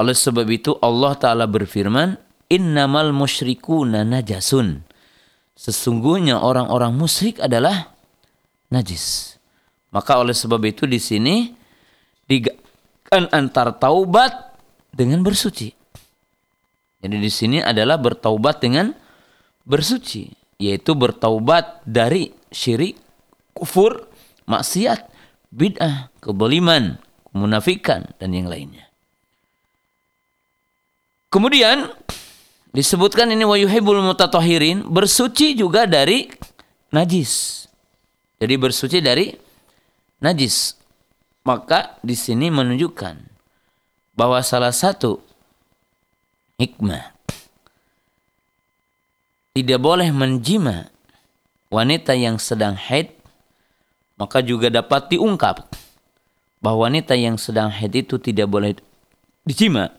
Oleh sebab itu Allah Ta'ala berfirman, Innamal musyrikuna najasun. Sesungguhnya orang-orang musyrik adalah najis. Maka oleh sebab itu di sini digakan antar taubat dengan bersuci. Jadi di sini adalah bertaubat dengan bersuci yaitu bertaubat dari syirik, kufur, maksiat, bid'ah, keboliman, kemunafikan dan yang lainnya. Kemudian disebutkan ini wa yuhibbul mutatahirin bersuci juga dari najis. Jadi bersuci dari najis. Maka di sini menunjukkan bahwa salah satu hikmah tidak boleh menjima wanita yang sedang haid, maka juga dapat diungkap bahwa wanita yang sedang haid itu tidak boleh dijima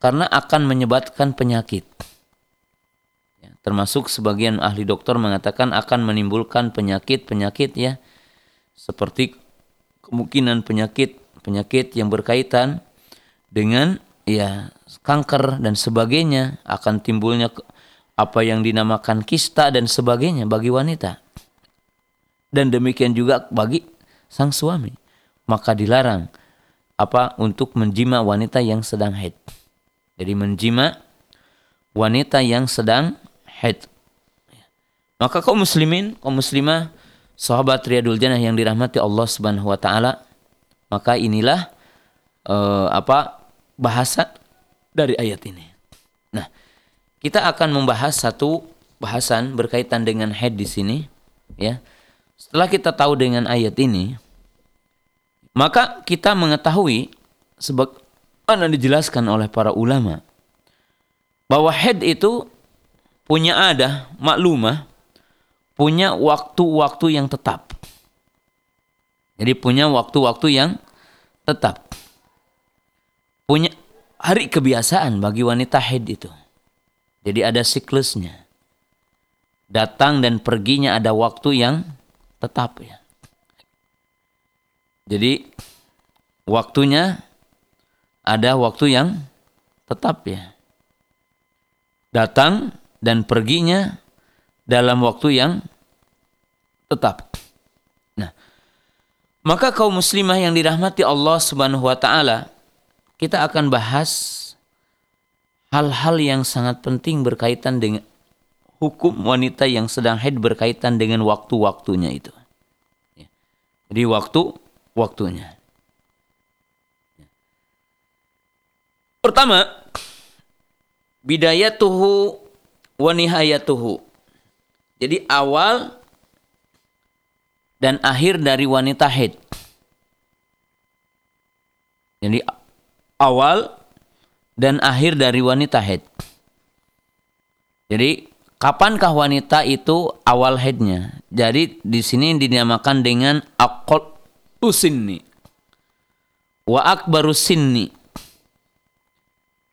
karena akan menyebabkan penyakit. Ya, termasuk sebagian ahli dokter mengatakan akan menimbulkan penyakit-penyakit ya seperti kemungkinan penyakit-penyakit yang berkaitan dengan ya kanker dan sebagainya akan timbulnya apa yang dinamakan kista dan sebagainya bagi wanita. Dan demikian juga bagi sang suami. Maka dilarang apa untuk menjima wanita yang sedang haid. Jadi menjima wanita yang sedang haid. Maka kaum muslimin, kaum muslimah, sahabat Riyadul Jannah yang dirahmati Allah Subhanahu wa taala, maka inilah uh, apa bahasa dari ayat ini. Nah, kita akan membahas satu bahasan berkaitan dengan head di sini, ya. Setelah kita tahu dengan ayat ini, maka kita mengetahui sebagaimana dijelaskan oleh para ulama bahwa head itu punya ada maklumah, punya waktu-waktu yang tetap. Jadi punya waktu-waktu yang tetap. Punya hari kebiasaan bagi wanita head itu. Jadi ada siklusnya. Datang dan perginya ada waktu yang tetap ya. Jadi waktunya ada waktu yang tetap ya. Datang dan perginya dalam waktu yang tetap. Nah, maka kaum muslimah yang dirahmati Allah Subhanahu wa taala, kita akan bahas hal-hal yang sangat penting berkaitan dengan hukum wanita yang sedang haid berkaitan dengan waktu-waktunya itu. Ya. Jadi waktu waktunya. Pertama, bidayatuhu wa nihayatuhu. Jadi awal dan akhir dari wanita haid. Jadi awal dan akhir dari wanita haid. Jadi kapankah wanita itu awal haidnya? Jadi di sini dinamakan dengan akol usinni wa akbaru sinni.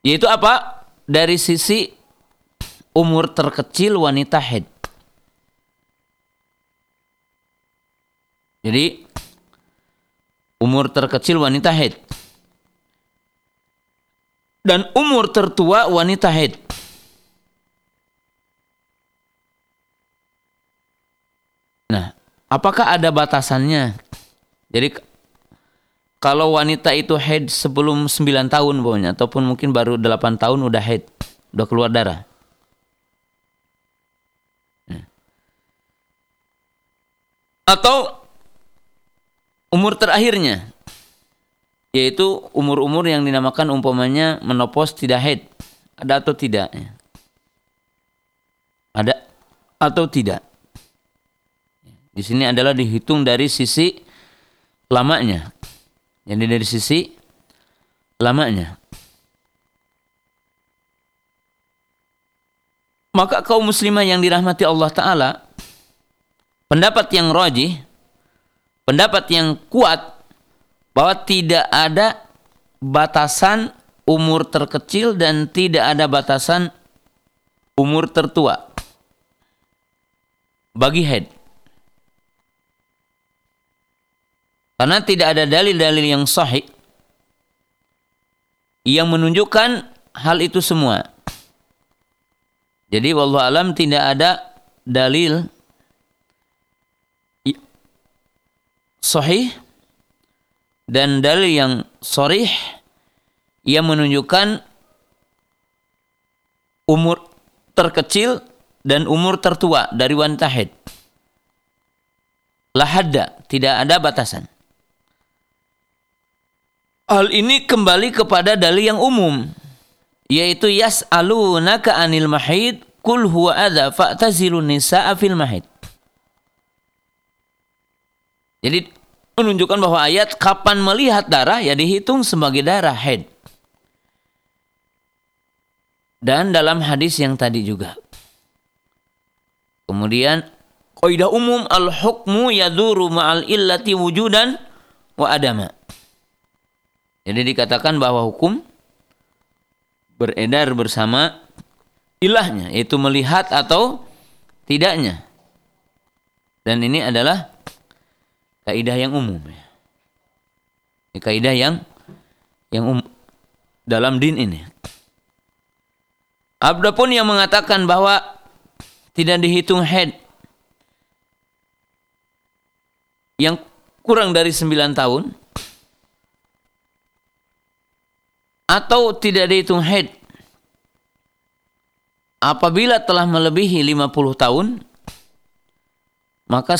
Yaitu apa? Dari sisi umur terkecil wanita haid. Jadi umur terkecil wanita haid. Dan umur tertua wanita haid. Nah, apakah ada batasannya? Jadi kalau wanita itu haid sebelum 9 tahun pokoknya ataupun mungkin baru 8 tahun udah haid, udah keluar darah. Nah. Atau umur terakhirnya yaitu umur-umur yang dinamakan umpamanya menopause tidak haid. Ada atau tidak ada atau tidak? Di sini adalah dihitung dari sisi lamanya. Jadi dari sisi lamanya. Maka kaum muslimah yang dirahmati Allah taala pendapat yang rajih pendapat yang kuat bahwa tidak ada batasan umur terkecil dan tidak ada batasan umur tertua bagi head. Karena tidak ada dalil-dalil yang sahih yang menunjukkan hal itu semua. Jadi wallahu alam tidak ada dalil sahih dan dalil yang sorih yang menunjukkan umur terkecil dan umur tertua dari wanita haid. Lahada, tidak ada batasan. Hal ini kembali kepada dalil yang umum, yaitu yas'alunaka anil mahid kul huwa adza fa'tazilun nisaa fil mahid. Jadi menunjukkan bahwa ayat kapan melihat darah ya dihitung sebagai darah head. Dan dalam hadis yang tadi juga. Kemudian kaidah umum al-hukmu yaduru ma'al illati wujudan wa adama. Jadi dikatakan bahwa hukum beredar bersama ilahnya, yaitu melihat atau tidaknya. Dan ini adalah kaidah yang umum ya. Ini kaidah yang yang um, dalam din ini. Ada pun yang mengatakan bahwa tidak dihitung head yang kurang dari 9 tahun atau tidak dihitung head apabila telah melebihi 50 tahun maka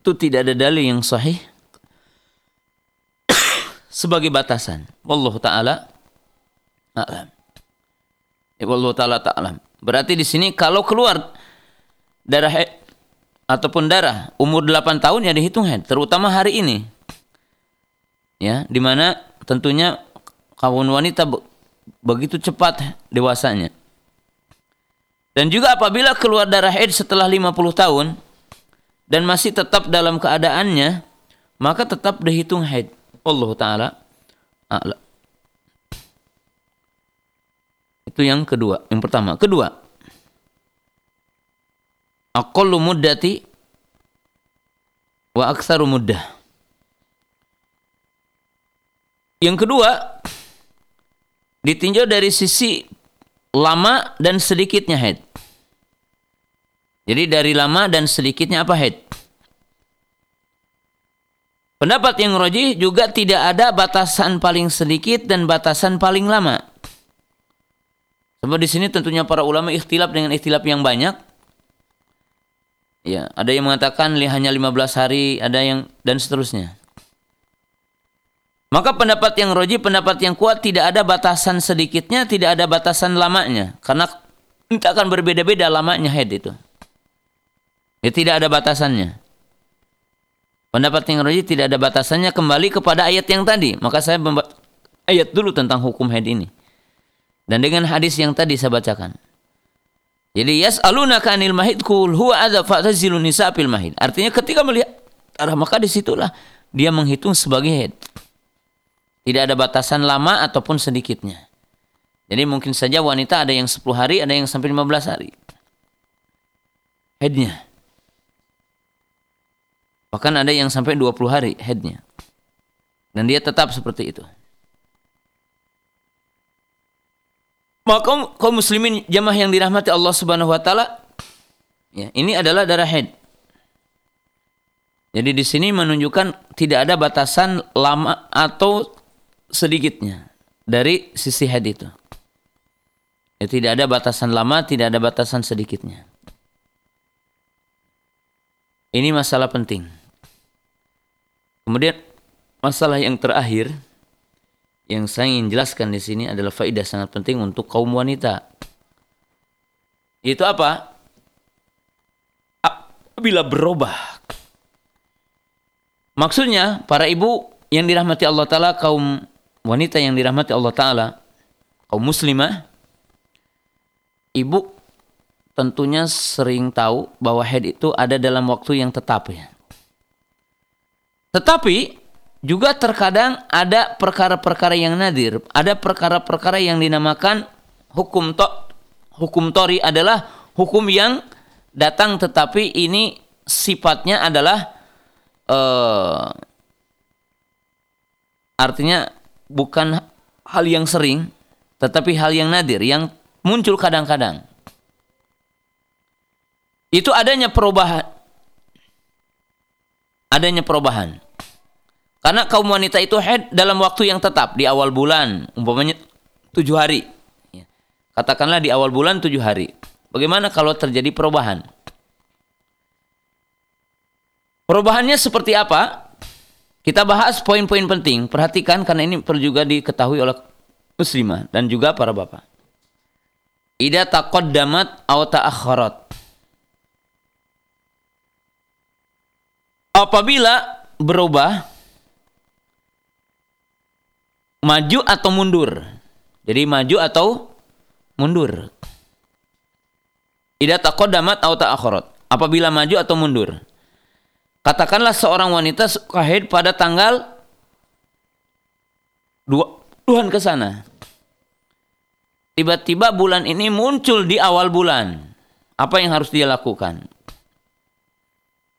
itu tidak ada dalil yang sahih sebagai batasan. Wallahu taala a'lam. Ya, wallahu taala ta'lam. Berarti di sini kalau keluar darah head ataupun darah umur 8 tahun ya dihitung head, terutama hari ini. Ya, di mana tentunya kaum wanita begitu cepat dewasanya. Dan juga apabila keluar darah haid setelah 50 tahun, dan masih tetap dalam keadaannya, maka tetap dihitung haid. Allah taala a'la. Itu yang kedua, yang pertama. Kedua, aqallu muddati wa aktsaru muddah. Yang kedua, ditinjau dari sisi lama dan sedikitnya haid. Jadi dari lama dan sedikitnya apa haid. Pendapat yang roji juga tidak ada batasan paling sedikit dan batasan paling lama. Sebab di sini tentunya para ulama ikhtilaf dengan ikhtilaf yang banyak Ya, ada yang mengatakan hanya 15 hari, ada yang dan seterusnya. Maka pendapat yang roji, pendapat yang kuat tidak ada batasan sedikitnya, tidak ada batasan lamanya. Karena itu akan berbeda-beda lamanya head itu. Ya, tidak ada batasannya. Pendapat yang roji tidak ada batasannya kembali kepada ayat yang tadi. Maka saya ayat dulu tentang hukum head ini. Dan dengan hadis yang tadi saya bacakan. Jadi yas'alunaka anil mahid kul huwa adza fa'tazilun nisa mahid. Artinya ketika melihat darah maka di situlah dia menghitung sebagai head. Tidak ada batasan lama ataupun sedikitnya. Jadi mungkin saja wanita ada yang 10 hari, ada yang sampai 15 hari. Headnya. Bahkan ada yang sampai 20 hari headnya. Dan dia tetap seperti itu. Maka kaum muslimin jamaah yang dirahmati Allah Subhanahu wa taala ya, ini adalah darah head. Jadi di sini menunjukkan tidak ada batasan lama atau sedikitnya dari sisi head itu. Ya, tidak ada batasan lama, tidak ada batasan sedikitnya. Ini masalah penting. Kemudian masalah yang terakhir yang saya ingin jelaskan di sini adalah faidah sangat penting untuk kaum wanita. Itu apa? Apabila berubah. Maksudnya para ibu yang dirahmati Allah Ta'ala kaum wanita yang dirahmati Allah Ta'ala, kaum muslimah, ibu tentunya sering tahu bahwa head itu ada dalam waktu yang tetap ya. Tetapi juga terkadang ada perkara-perkara yang nadir, ada perkara-perkara yang dinamakan hukum to, hukum tori adalah hukum yang datang tetapi ini sifatnya adalah uh, artinya bukan hal yang sering, tetapi hal yang nadir, yang muncul kadang-kadang. Itu adanya perubahan. Adanya perubahan. Karena kaum wanita itu head dalam waktu yang tetap di awal bulan, umpamanya tujuh hari. Ya. Katakanlah di awal bulan tujuh hari. Bagaimana kalau terjadi perubahan? Perubahannya seperti apa? Kita bahas poin-poin penting. Perhatikan karena ini perlu juga diketahui oleh muslimah dan juga para bapak. Ida taqaddamat aw ta'akhkharat. Apabila berubah maju atau mundur. Jadi maju atau mundur. Ida taqaddamat aw ta'akhkharat. Apabila maju atau mundur. Katakanlah seorang wanita suka haid pada tanggal dua Tuhan ke sana. Tiba-tiba bulan ini muncul di awal bulan. Apa yang harus dia lakukan?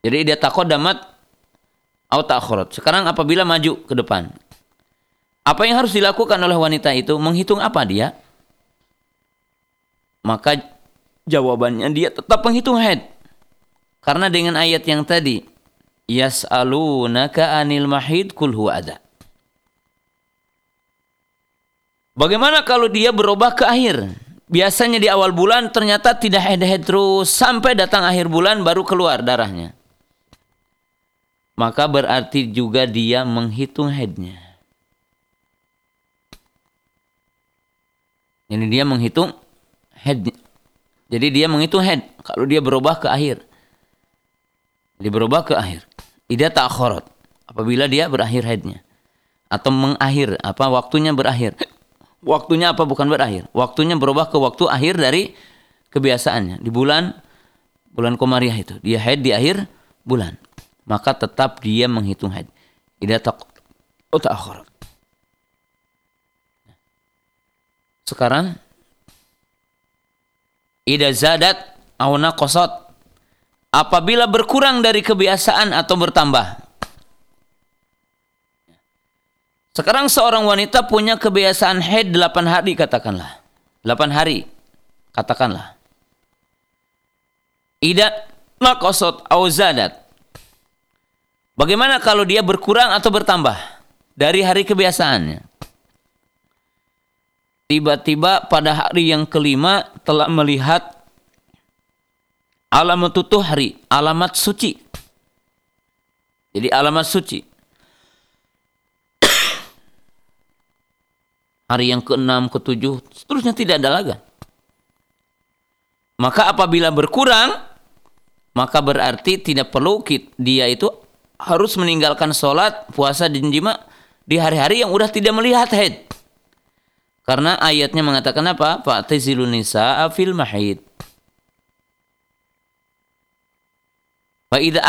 Jadi dia takut damat atau takhurut. Sekarang apabila maju ke depan. Apa yang harus dilakukan oleh wanita itu? Menghitung apa dia? Maka jawabannya dia tetap menghitung head. Karena dengan ayat yang tadi yas'alunaka anil mahid kul huwa ada. Bagaimana kalau dia berubah ke akhir? Biasanya di awal bulan ternyata tidak head-head terus sampai datang akhir bulan baru keluar darahnya. Maka berarti juga dia menghitung headnya. Jadi dia menghitung head. Jadi dia menghitung head kalau dia berubah ke akhir. Dia berubah ke akhir. Ida ta'khorot. Apabila dia berakhir haidnya. Atau mengakhir. Apa waktunya berakhir. Waktunya apa bukan berakhir. Waktunya berubah ke waktu akhir dari kebiasaannya. Di bulan bulan Komariah itu. Dia haid di akhir bulan. Maka tetap dia menghitung haid. Ida ta'khorot. Sekarang Ida zadat awna kosot apabila berkurang dari kebiasaan atau bertambah. Sekarang seorang wanita punya kebiasaan haid 8 hari katakanlah. 8 hari katakanlah. Idat makosot auzadat. Bagaimana kalau dia berkurang atau bertambah dari hari kebiasaannya? Tiba-tiba pada hari yang kelima telah melihat alamat tuhri, alamat suci. Jadi alamat suci. Hari yang ke-6, ke-7, seterusnya tidak ada lagi. Maka apabila berkurang, maka berarti tidak perlu dia itu harus meninggalkan sholat, puasa, dan jima di hari-hari yang udah tidak melihat haid. Karena ayatnya mengatakan apa? Fa'tazilun nisa'a fil mahid. Wa idza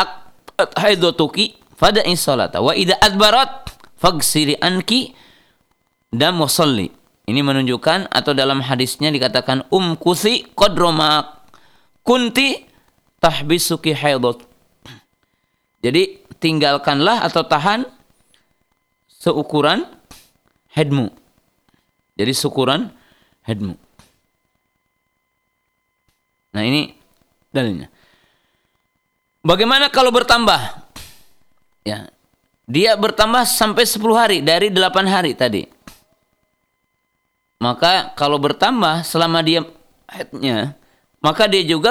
haidatuki fada'i salata wa idza adbarat fagsiri anki dan musalli. Ini menunjukkan atau dalam hadisnya dikatakan um kusi qadroma kunti tahbisuki haidat. Jadi tinggalkanlah atau tahan seukuran headmu. Jadi seukuran headmu. Nah ini dalilnya. Bagaimana kalau bertambah? Ya. Dia bertambah sampai 10 hari dari 8 hari tadi. Maka kalau bertambah selama dia headnya, maka dia juga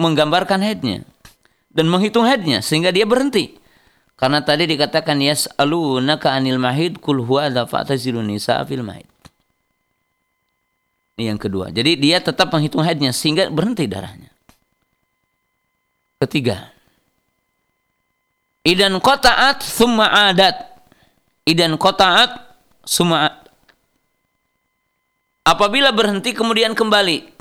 menggambarkan headnya dan menghitung headnya sehingga dia berhenti. Karena tadi dikatakan yas'alunaka anil mahid kul huwa fa'tazilun nisa fil mahid. Ini yang kedua. Jadi dia tetap menghitung headnya sehingga berhenti darahnya. Ketiga. Idan qata'at summa adat. Idan qata'at summa apabila berhenti kemudian kembali.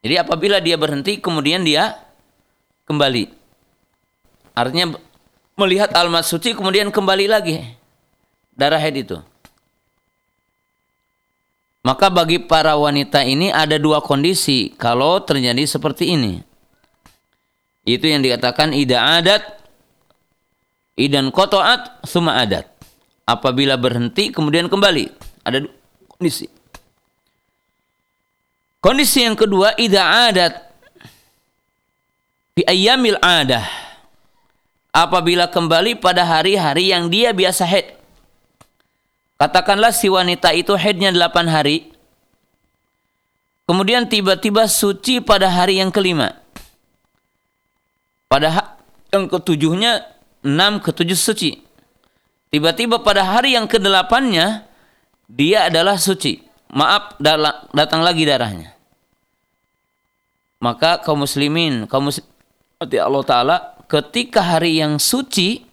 Jadi apabila dia berhenti kemudian dia kembali. Artinya melihat almat suci kemudian kembali lagi darah haid itu. Maka bagi para wanita ini ada dua kondisi kalau terjadi seperti ini. Itu yang dikatakan ida adat, idan kotoat, suma adat. Apabila berhenti kemudian kembali. Ada kondisi. Kondisi yang kedua, ida adat fi ayyamil adah. Apabila kembali pada hari-hari yang dia biasa head. Katakanlah si wanita itu headnya 8 hari. Kemudian tiba-tiba suci pada hari yang kelima. Pada yang ketujuhnya, 6 ketujuh suci. Tiba-tiba pada hari yang kedelapannya, dia adalah suci. Maaf, datang lagi darahnya. Maka kaum muslimin, kaum muslim, Allah Ta'ala, ketika hari yang suci,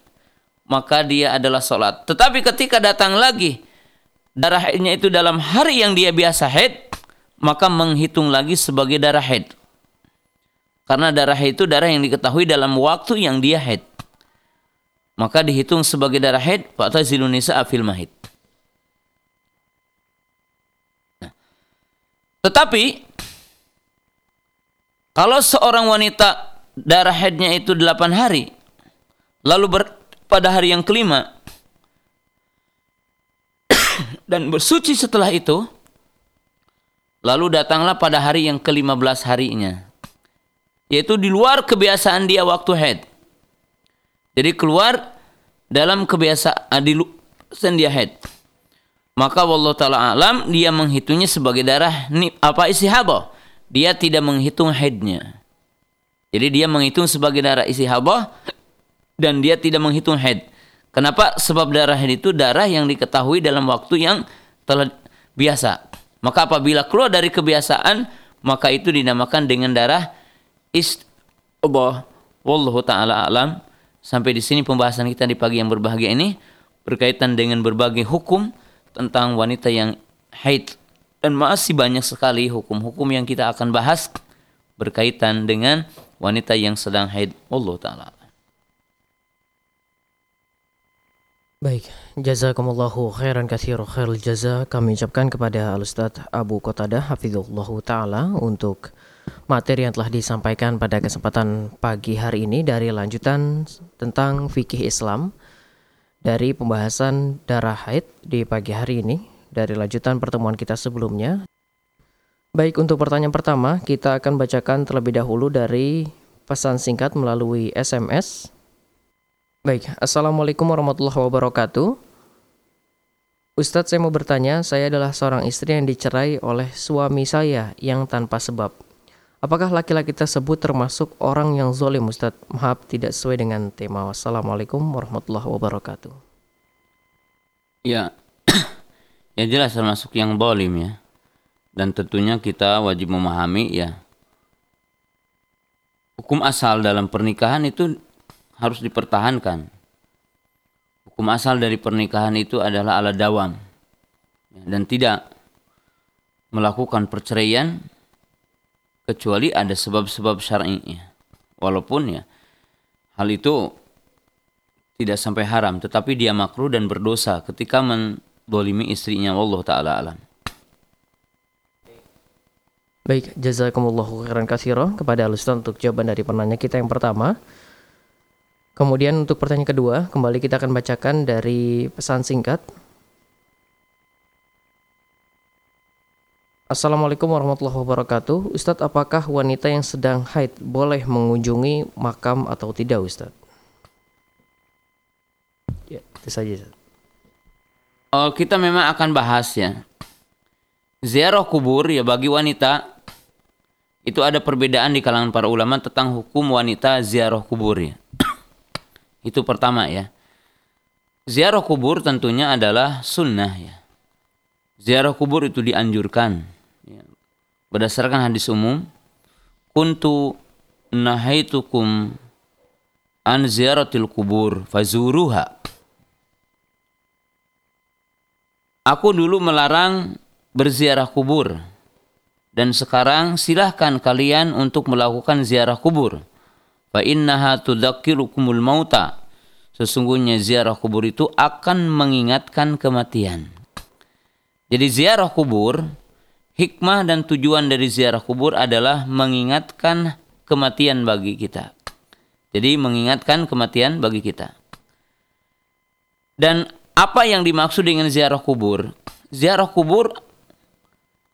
maka dia adalah sholat. Tetapi ketika datang lagi, darah haidnya itu dalam hari yang dia biasa haid, maka menghitung lagi sebagai darah haid. Karena darah itu darah yang diketahui dalam waktu yang dia haid. Maka dihitung sebagai darah haid, Fa'tazilun nisa afil mahid. Tetapi kalau seorang wanita darah haidnya itu 8 hari. Lalu ber, pada hari yang kelima dan bersuci setelah itu lalu datanglah pada hari yang ke-15 harinya. Yaitu di luar kebiasaan dia waktu haid jadi keluar dalam kebiasaan di dia haid maka wallahu taala alam dia menghitungnya sebagai darah apa istihadah dia tidak menghitung haidnya jadi dia menghitung sebagai darah istihadah dan dia tidak menghitung haid kenapa? Sebab darah haid itu darah yang diketahui dalam waktu yang telah biasa. Maka apabila keluar dari kebiasaan maka itu dinamakan dengan darah istihadah wallahu taala alam. Sampai di sini pembahasan kita di pagi yang berbahagia ini berkaitan dengan berbagai hukum tentang wanita yang haid. Dan masih banyak sekali hukum-hukum yang kita akan bahas berkaitan dengan wanita yang sedang haid Allah taala. Baik, jazakumullahu khairan katsir khairul jaza kami ucapkan kepada Al Abu Qatadah hafizallahu taala untuk materi yang telah disampaikan pada kesempatan pagi hari ini dari lanjutan tentang fikih Islam dari pembahasan darah haid di pagi hari ini dari lanjutan pertemuan kita sebelumnya. Baik, untuk pertanyaan pertama, kita akan bacakan terlebih dahulu dari pesan singkat melalui SMS. Baik, Assalamualaikum warahmatullahi wabarakatuh. Ustadz saya mau bertanya, saya adalah seorang istri yang dicerai oleh suami saya yang tanpa sebab. Apakah laki-laki tersebut termasuk orang yang zolim Ustaz? Maaf tidak sesuai dengan tema. Wassalamualaikum warahmatullahi wabarakatuh. Ya, ya jelas termasuk yang zolim ya. Dan tentunya kita wajib memahami ya. Hukum asal dalam pernikahan itu harus dipertahankan. Hukum asal dari pernikahan itu adalah ala dawam. Dan tidak melakukan perceraian kecuali ada sebab-sebab syar'inya. Walaupun ya hal itu tidak sampai haram, tetapi dia makruh dan berdosa ketika mendolimi istrinya. Allah taala alam. Baik, jazakumullahu khairan kasiro kepada Alustan untuk jawaban dari penanya kita yang pertama. Kemudian untuk pertanyaan kedua, kembali kita akan bacakan dari pesan singkat Assalamualaikum warahmatullahi wabarakatuh. Ustadz, apakah wanita yang sedang haid boleh mengunjungi makam atau tidak, Ustadz? Ya, itu saja. Oh, kita memang akan bahas ya. Ziarah kubur ya bagi wanita itu ada perbedaan di kalangan para ulama tentang hukum wanita ziarah kubur ya. itu pertama ya. Ziarah kubur tentunya adalah sunnah ya. Ziarah kubur itu dianjurkan berdasarkan hadis umum kuntu nahaitukum an ziaratil kubur fazuruha Aku dulu melarang berziarah kubur dan sekarang silahkan kalian untuk melakukan ziarah kubur. Fa innaha tudzakirukumul mauta. Sesungguhnya ziarah kubur itu akan mengingatkan kematian. Jadi ziarah kubur hikmah dan tujuan dari ziarah kubur adalah mengingatkan kematian bagi kita. Jadi mengingatkan kematian bagi kita. Dan apa yang dimaksud dengan ziarah kubur? Ziarah kubur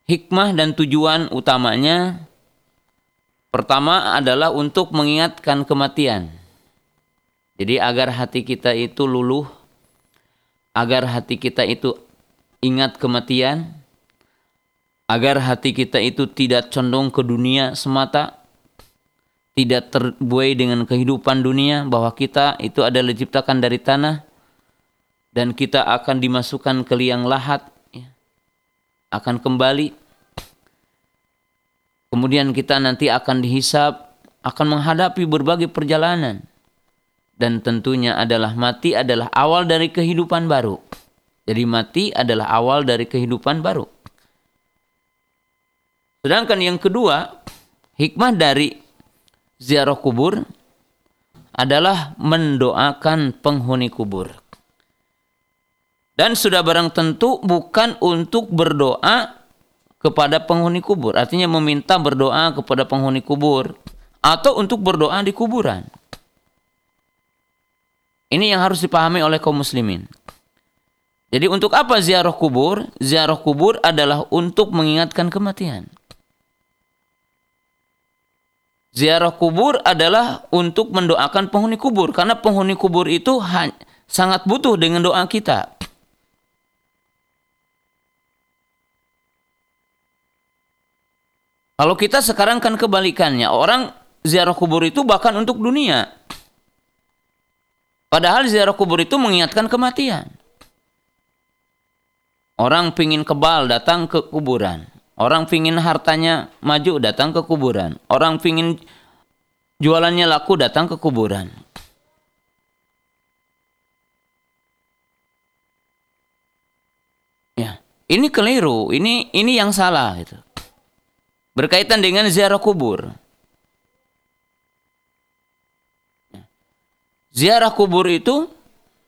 hikmah dan tujuan utamanya pertama adalah untuk mengingatkan kematian. Jadi agar hati kita itu luluh, agar hati kita itu ingat kematian, agar hati kita itu tidak condong ke dunia semata, tidak terbuai dengan kehidupan dunia, bahwa kita itu adalah diciptakan dari tanah, dan kita akan dimasukkan ke liang lahat. Akan kembali. Kemudian kita nanti akan dihisap, akan menghadapi berbagai perjalanan. Dan tentunya adalah mati adalah awal dari kehidupan baru. Jadi mati adalah awal dari kehidupan baru. Sedangkan yang kedua, hikmah dari ziarah kubur adalah mendoakan penghuni kubur. Dan sudah barang tentu bukan untuk berdoa kepada penghuni kubur. Artinya meminta berdoa kepada penghuni kubur. Atau untuk berdoa di kuburan. Ini yang harus dipahami oleh kaum muslimin. Jadi untuk apa ziarah kubur? Ziarah kubur adalah untuk mengingatkan kematian. Ziarah kubur adalah untuk mendoakan penghuni kubur karena penghuni kubur itu sangat butuh dengan doa kita. Kalau kita sekarang kan kebalikannya, orang ziarah kubur itu bahkan untuk dunia. Padahal ziarah kubur itu mengingatkan kematian. Orang pingin kebal datang ke kuburan. Orang pingin hartanya maju datang ke kuburan. Orang pingin jualannya laku datang ke kuburan. Ya, ini keliru. Ini ini yang salah itu. Berkaitan dengan ziarah kubur. Ya. Ziarah kubur itu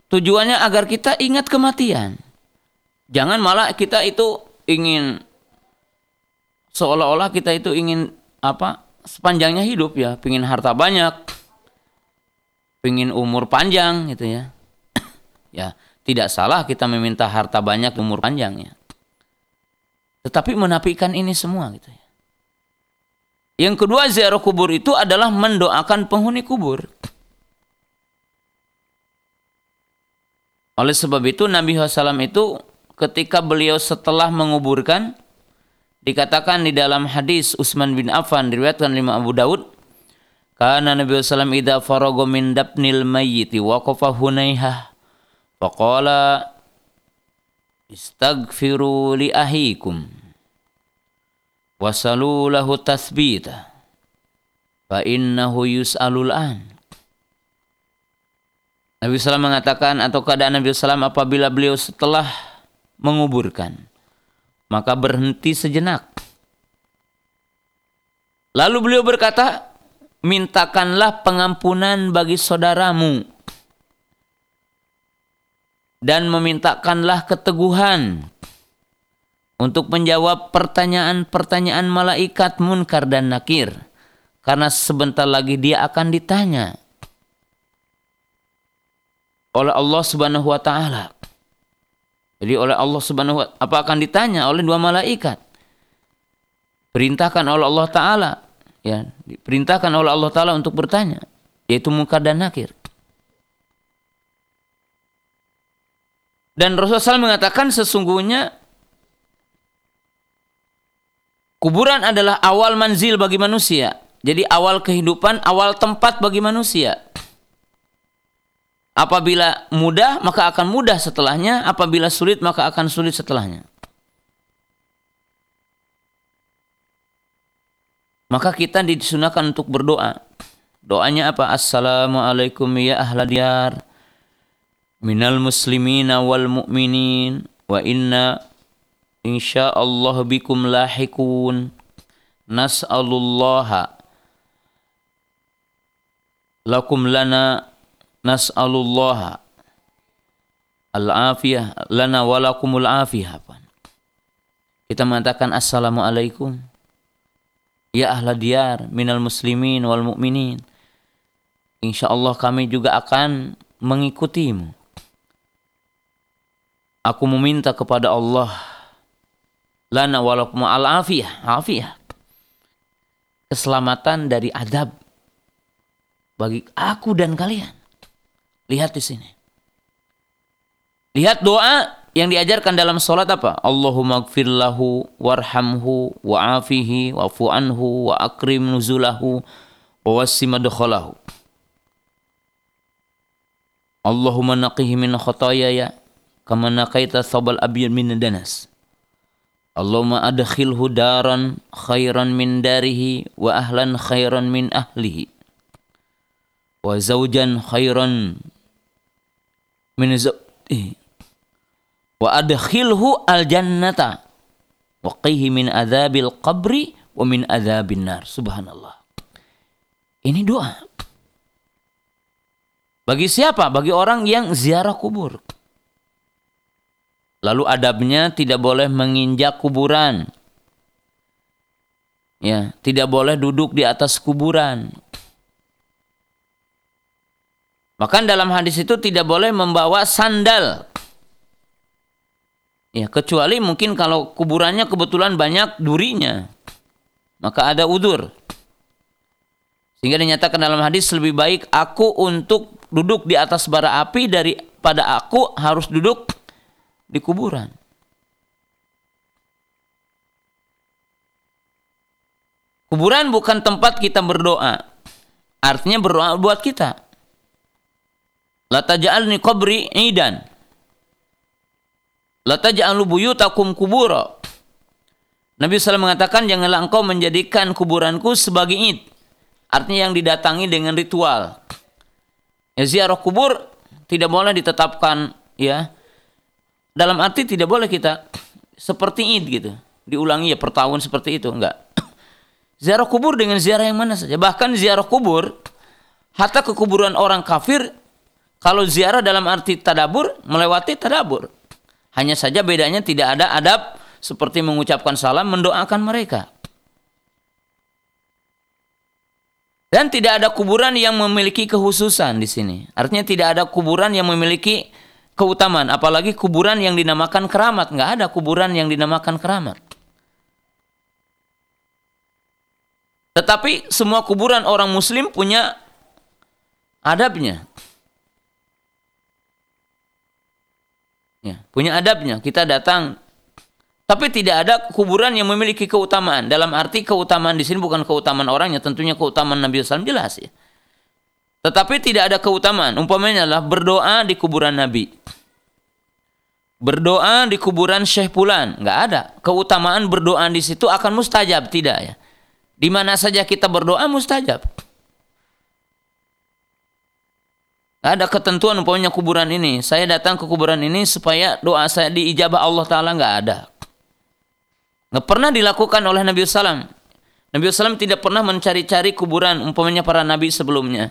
tujuannya agar kita ingat kematian. Jangan malah kita itu ingin seolah-olah kita itu ingin apa sepanjangnya hidup ya, pingin harta banyak, pingin umur panjang gitu ya. ya, tidak salah kita meminta harta banyak umur panjangnya. Tetapi menafikan ini semua gitu ya. Yang kedua ziarah kubur itu adalah mendoakan penghuni kubur. Oleh sebab itu Nabi SAW itu ketika beliau setelah menguburkan dikatakan di dalam hadis Utsman bin Affan diriwayatkan oleh Abu Daud karena Nabi SAW idza faraga min dapnil mayyiti waqafa hunayha faqala istaghfiru li ahikum wasalu lahu tathbita fa innahu yus'alul an Nabi SAW mengatakan atau keadaan Nabi SAW apabila beliau setelah menguburkan maka berhenti sejenak. Lalu beliau berkata, mintakanlah pengampunan bagi saudaramu dan memintakanlah keteguhan untuk menjawab pertanyaan-pertanyaan malaikat munkar dan nakir karena sebentar lagi dia akan ditanya oleh Allah Subhanahu wa taala. Jadi oleh Allah Subhanahu wa apa akan ditanya oleh dua malaikat. Perintahkan oleh Allah taala ya, diperintahkan oleh Allah taala untuk bertanya yaitu munkar dan nakir. Dan Rasulullah SAW mengatakan sesungguhnya kuburan adalah awal manzil bagi manusia. Jadi awal kehidupan, awal tempat bagi manusia. Apabila mudah, maka akan mudah setelahnya. Apabila sulit, maka akan sulit setelahnya. Maka kita disunahkan untuk berdoa. Doanya apa? Assalamualaikum ya ahla diyar. Minal muslimina wal mu'minin. Wa inna insyaallah bikum lahikun. Nas'alullaha lakum lana nas'alullah al-afiyah lana walakumul afiyah. Kita mengatakan assalamualaikum. Ya ahla diyar minal muslimin wal mu'minin. Insyaallah kami juga akan mengikutimu. Aku meminta kepada Allah lana walakum al-afiyah, afiyah. Keselamatan dari adab bagi aku dan kalian. Lihat di sini. Lihat doa yang diajarkan dalam sholat apa? Allahumma gfir lahu warhamhu wa'afihi wa'fu anhu wa nuzulahu wa wasima dukhalahu. Allahumma naqihi min khatayaya kama naqaita abyad min danas. Allahumma adkhilhu daran khairan min darihi wa ahlan khairan min ahlihi. Wa zawjan khairan min zawjihi wa adkhilhu al jannata wa qihi min adzabil qabri wa min adzabin nar. Subhanallah. Ini doa. Bagi siapa? Bagi orang yang ziarah kubur lalu adabnya tidak boleh menginjak kuburan ya tidak boleh duduk di atas kuburan maka dalam hadis itu tidak boleh membawa sandal. Ya, kecuali mungkin kalau kuburannya kebetulan banyak durinya. Maka ada udur. Sehingga dinyatakan dalam hadis lebih baik aku untuk duduk di atas bara api daripada aku harus duduk di kuburan. Kuburan bukan tempat kita berdoa. Artinya berdoa buat kita. La taj'alni qabri idan. La taj'alu buyutakum kubura. Nabi SAW mengatakan janganlah engkau menjadikan kuburanku sebagai id. Artinya yang didatangi dengan ritual. Ya ziarah kubur tidak boleh ditetapkan ya. Dalam arti tidak boleh kita seperti id gitu. Diulangi ya per tahun seperti itu enggak. Ziarah kubur dengan ziarah yang mana saja. Bahkan ziarah kubur hatta ke kuburan orang kafir kalau ziarah dalam arti tadabur, melewati tadabur. Hanya saja bedanya tidak ada adab seperti mengucapkan salam, mendoakan mereka. Dan tidak ada kuburan yang memiliki kehususan di sini. Artinya tidak ada kuburan yang memiliki keutamaan. Apalagi kuburan yang dinamakan keramat. Nggak ada kuburan yang dinamakan keramat. Tetapi semua kuburan orang muslim punya adabnya. Ya, punya adabnya. Kita datang Tapi tidak ada kuburan yang memiliki keutamaan. Dalam arti keutamaan di sini bukan keutamaan orangnya, tentunya keutamaan Nabi SAW jelas ya. Tetapi tidak ada keutamaan. Umpamanya adalah berdoa di kuburan Nabi. Berdoa di kuburan Syekh Pulan, nggak ada. Keutamaan berdoa di situ akan mustajab, tidak ya. Di mana saja kita berdoa mustajab. ada ketentuan umpamanya kuburan ini. Saya datang ke kuburan ini supaya doa saya diijabah Allah Ta'ala nggak ada. Nggak pernah dilakukan oleh Nabi Sallam. Nabi Sallam tidak pernah mencari-cari kuburan umpamanya para nabi sebelumnya.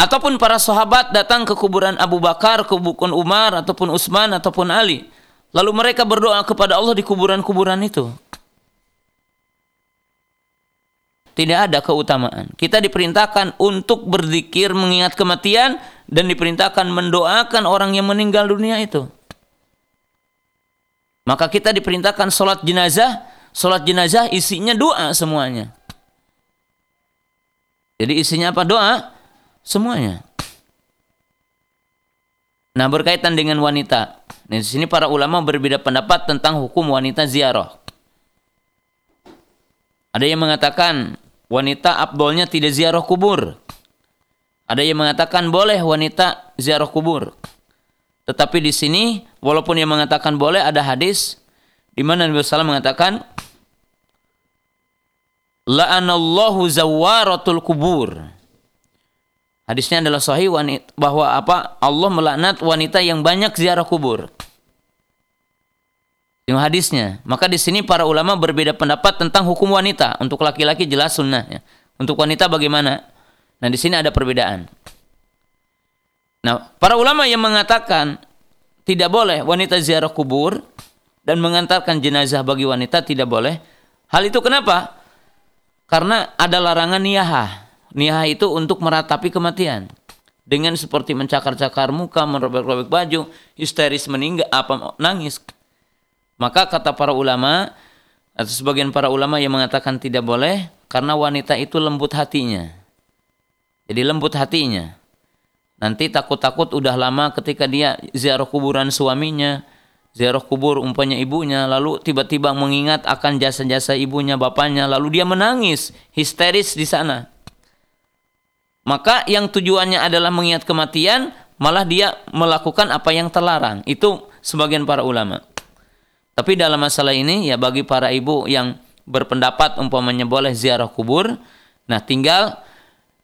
Ataupun para sahabat datang ke kuburan Abu Bakar, kuburan Umar, ataupun Utsman, ataupun Ali. Lalu mereka berdoa kepada Allah di kuburan-kuburan itu. Tidak ada keutamaan. Kita diperintahkan untuk berzikir mengingat kematian dan diperintahkan mendoakan orang yang meninggal dunia itu. Maka kita diperintahkan sholat jenazah, sholat jenazah isinya doa semuanya. Jadi isinya apa doa? Semuanya. Nah berkaitan dengan wanita. Nah, di sini para ulama berbeda pendapat tentang hukum wanita ziarah. Ada yang mengatakan wanita abdolnya tidak ziarah kubur. Ada yang mengatakan boleh wanita ziarah kubur. Tetapi di sini walaupun yang mengatakan boleh ada hadis di mana Nabi SAW mengatakan la'anallahu zawaratul kubur. Hadisnya adalah sahih wanita, bahwa apa Allah melaknat wanita yang banyak ziarah kubur. Yang hadisnya. Maka di sini para ulama berbeda pendapat tentang hukum wanita. Untuk laki-laki jelas sunnah. Ya. Untuk wanita bagaimana? Nah di sini ada perbedaan. Nah, para ulama yang mengatakan tidak boleh wanita ziarah kubur dan mengantarkan jenazah bagi wanita tidak boleh. Hal itu kenapa? Karena ada larangan niyahah. Niyahah itu untuk meratapi kematian. Dengan seperti mencakar-cakar muka, merobek-robek baju, histeris meninggal, apa nangis. Maka kata para ulama, atau sebagian para ulama yang mengatakan tidak boleh, karena wanita itu lembut hatinya. Jadi lembut hatinya. Nanti takut-takut udah lama ketika dia ziarah kuburan suaminya, ziarah kubur umpanya ibunya, lalu tiba-tiba mengingat akan jasa-jasa ibunya, bapaknya, lalu dia menangis, histeris di sana. Maka yang tujuannya adalah mengingat kematian, malah dia melakukan apa yang terlarang. Itu sebagian para ulama. Tapi dalam masalah ini ya bagi para ibu yang berpendapat umpamanya boleh ziarah kubur, nah tinggal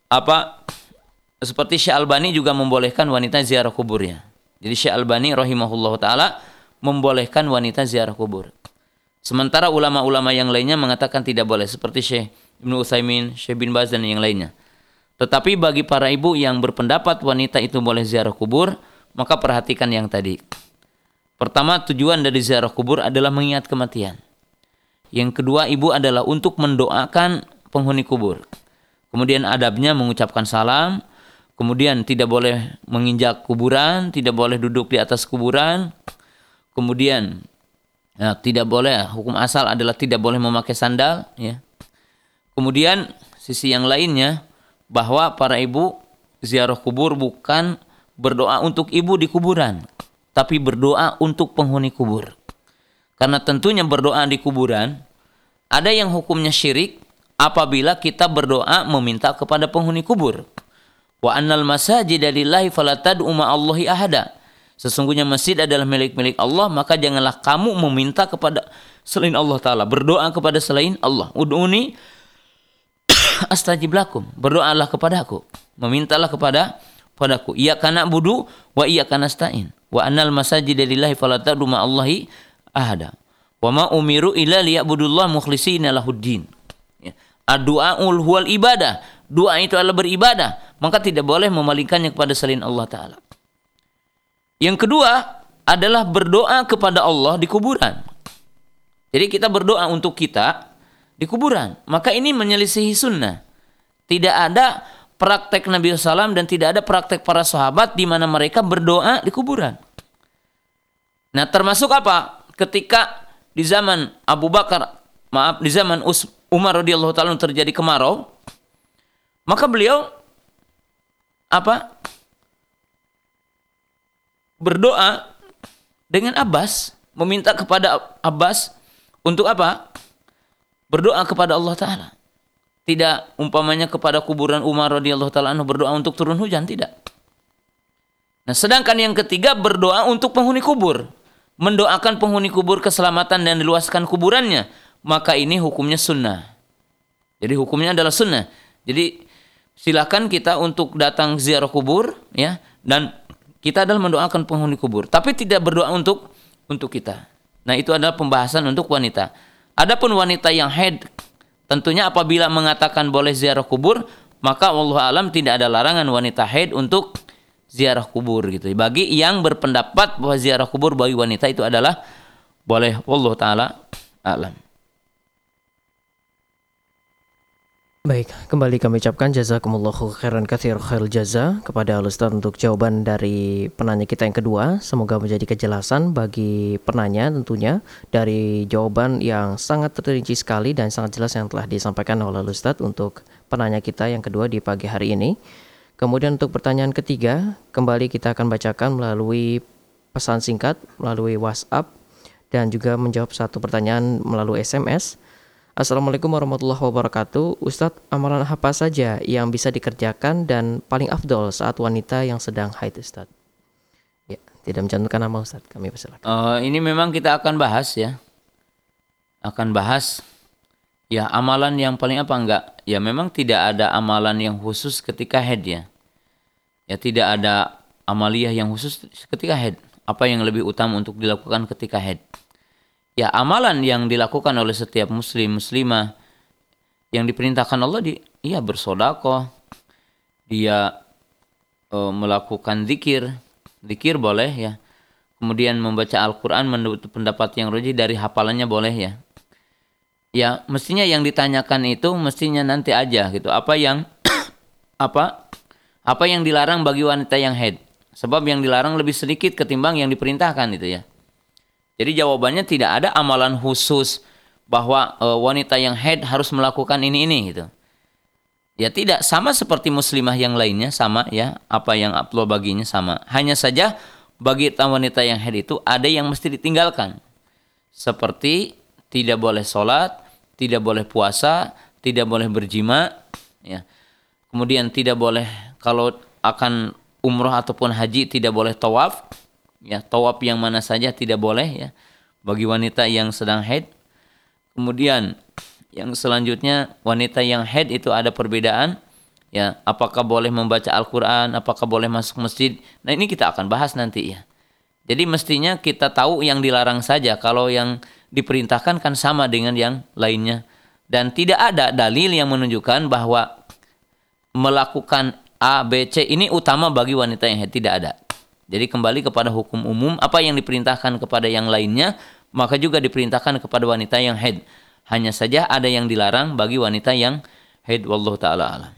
apa seperti Syekh Albani juga membolehkan wanita ziarah kuburnya. Jadi Syekh Albani rahimahullah taala membolehkan wanita ziarah kubur. Sementara ulama-ulama yang lainnya mengatakan tidak boleh seperti Syekh Ibnu Utsaimin, Syekh bin Baz dan yang lainnya. Tetapi bagi para ibu yang berpendapat wanita itu boleh ziarah kubur, maka perhatikan yang tadi. Pertama, tujuan dari ziarah kubur adalah mengingat kematian. Yang kedua, ibu adalah untuk mendoakan penghuni kubur. Kemudian adabnya mengucapkan salam, Kemudian tidak boleh menginjak kuburan, tidak boleh duduk di atas kuburan. Kemudian ya, tidak boleh hukum asal adalah tidak boleh memakai sandal. Ya. Kemudian sisi yang lainnya bahwa para ibu ziarah kubur bukan berdoa untuk ibu di kuburan, tapi berdoa untuk penghuni kubur. Karena tentunya berdoa di kuburan ada yang hukumnya syirik apabila kita berdoa meminta kepada penghuni kubur Wa annal masajid lillahi fala tad'u Allahi ahada. Sesungguhnya masjid adalah milik-milik Allah, maka janganlah kamu meminta kepada selain Allah taala, berdoa kepada selain Allah. Ud'uni astajib lakum. Berdoalah kepadaku, memintalah kepada padaku. Ia kana budu wa iya kana stain. Wa annal masajid lillahi fala tad'u Allahi ahada. Wa ma umiru illa liya'budullah mukhlishina lahuddin. Ya. Ad-du'aul huwal ibadah. Doa itu adalah beribadah maka tidak boleh memalingkannya kepada selain Allah Ta'ala. Yang kedua adalah berdoa kepada Allah di kuburan. Jadi kita berdoa untuk kita di kuburan. Maka ini menyelisihi sunnah. Tidak ada praktek Nabi SAW dan tidak ada praktek para sahabat di mana mereka berdoa di kuburan. Nah termasuk apa? Ketika di zaman Abu Bakar, maaf di zaman Umar radhiyallahu taala terjadi kemarau, maka beliau apa berdoa dengan Abbas meminta kepada Abbas untuk apa? Berdoa kepada Allah Ta'ala. Tidak umpamanya kepada kuburan Umar radhiyallahu taala berdoa untuk turun hujan tidak. Nah, sedangkan yang ketiga berdoa untuk penghuni kubur, mendoakan penghuni kubur keselamatan dan diluaskan kuburannya, maka ini hukumnya sunnah. Jadi hukumnya adalah sunnah. Jadi silakan kita untuk datang ziarah kubur ya dan kita adalah mendoakan penghuni kubur, tapi tidak berdoa untuk untuk kita. Nah, itu adalah pembahasan untuk wanita. Adapun wanita yang haid tentunya apabila mengatakan boleh ziarah kubur, maka Allah alam tidak ada larangan wanita haid untuk ziarah kubur gitu. Bagi yang berpendapat bahwa ziarah kubur bagi wanita itu adalah boleh Allah taala alam. Baik, kembali kami ucapkan jazakumullahu khairan katsir khair jaza kepada Ustaz untuk jawaban dari penanya kita yang kedua. Semoga menjadi kejelasan bagi penanya tentunya dari jawaban yang sangat terrinci sekali dan sangat jelas yang telah disampaikan oleh Ustaz untuk penanya kita yang kedua di pagi hari ini. Kemudian untuk pertanyaan ketiga, kembali kita akan bacakan melalui pesan singkat, melalui WhatsApp dan juga menjawab satu pertanyaan melalui SMS. Assalamualaikum warahmatullahi wabarakatuh. Ustadz, amalan apa saja yang bisa dikerjakan dan paling afdol saat wanita yang sedang haid Ustadz? Ya, tidak mencantumkan nama Ustadz, kami persilakan. Uh, ini memang kita akan bahas ya. Akan bahas ya amalan yang paling apa enggak? Ya memang tidak ada amalan yang khusus ketika haid ya. Ya tidak ada amaliyah yang khusus ketika haid. Apa yang lebih utama untuk dilakukan ketika haid? Ya amalan yang dilakukan oleh setiap muslim muslimah yang diperintahkan Allah di iya bersodakoh. Dia e, melakukan zikir. Zikir boleh ya. Kemudian membaca Al-Quran menurut pendapat yang roji dari hafalannya boleh ya. Ya mestinya yang ditanyakan itu mestinya nanti aja gitu. Apa yang apa apa yang dilarang bagi wanita yang head sebab yang dilarang lebih sedikit ketimbang yang diperintahkan itu ya jadi jawabannya tidak ada amalan khusus bahwa e, wanita yang head harus melakukan ini ini gitu. Ya tidak sama seperti muslimah yang lainnya sama ya apa yang upload baginya sama. Hanya saja bagi wanita yang head itu ada yang mesti ditinggalkan. Seperti tidak boleh sholat, tidak boleh puasa, tidak boleh berjima, ya. Kemudian tidak boleh kalau akan umroh ataupun haji tidak boleh tawaf, ya tawaf yang mana saja tidak boleh ya. Bagi wanita yang sedang haid. Kemudian yang selanjutnya wanita yang haid itu ada perbedaan. Ya apakah boleh membaca Al-Qur'an apakah boleh masuk masjid. Nah ini kita akan bahas nanti ya. Jadi mestinya kita tahu yang dilarang saja. Kalau yang diperintahkan kan sama dengan yang lainnya. Dan tidak ada dalil yang menunjukkan bahwa melakukan A, B, C ini utama bagi wanita yang haid. Tidak ada. Jadi kembali kepada hukum umum, apa yang diperintahkan kepada yang lainnya, maka juga diperintahkan kepada wanita yang haid. Hanya saja ada yang dilarang bagi wanita yang haid wallahu taala alam.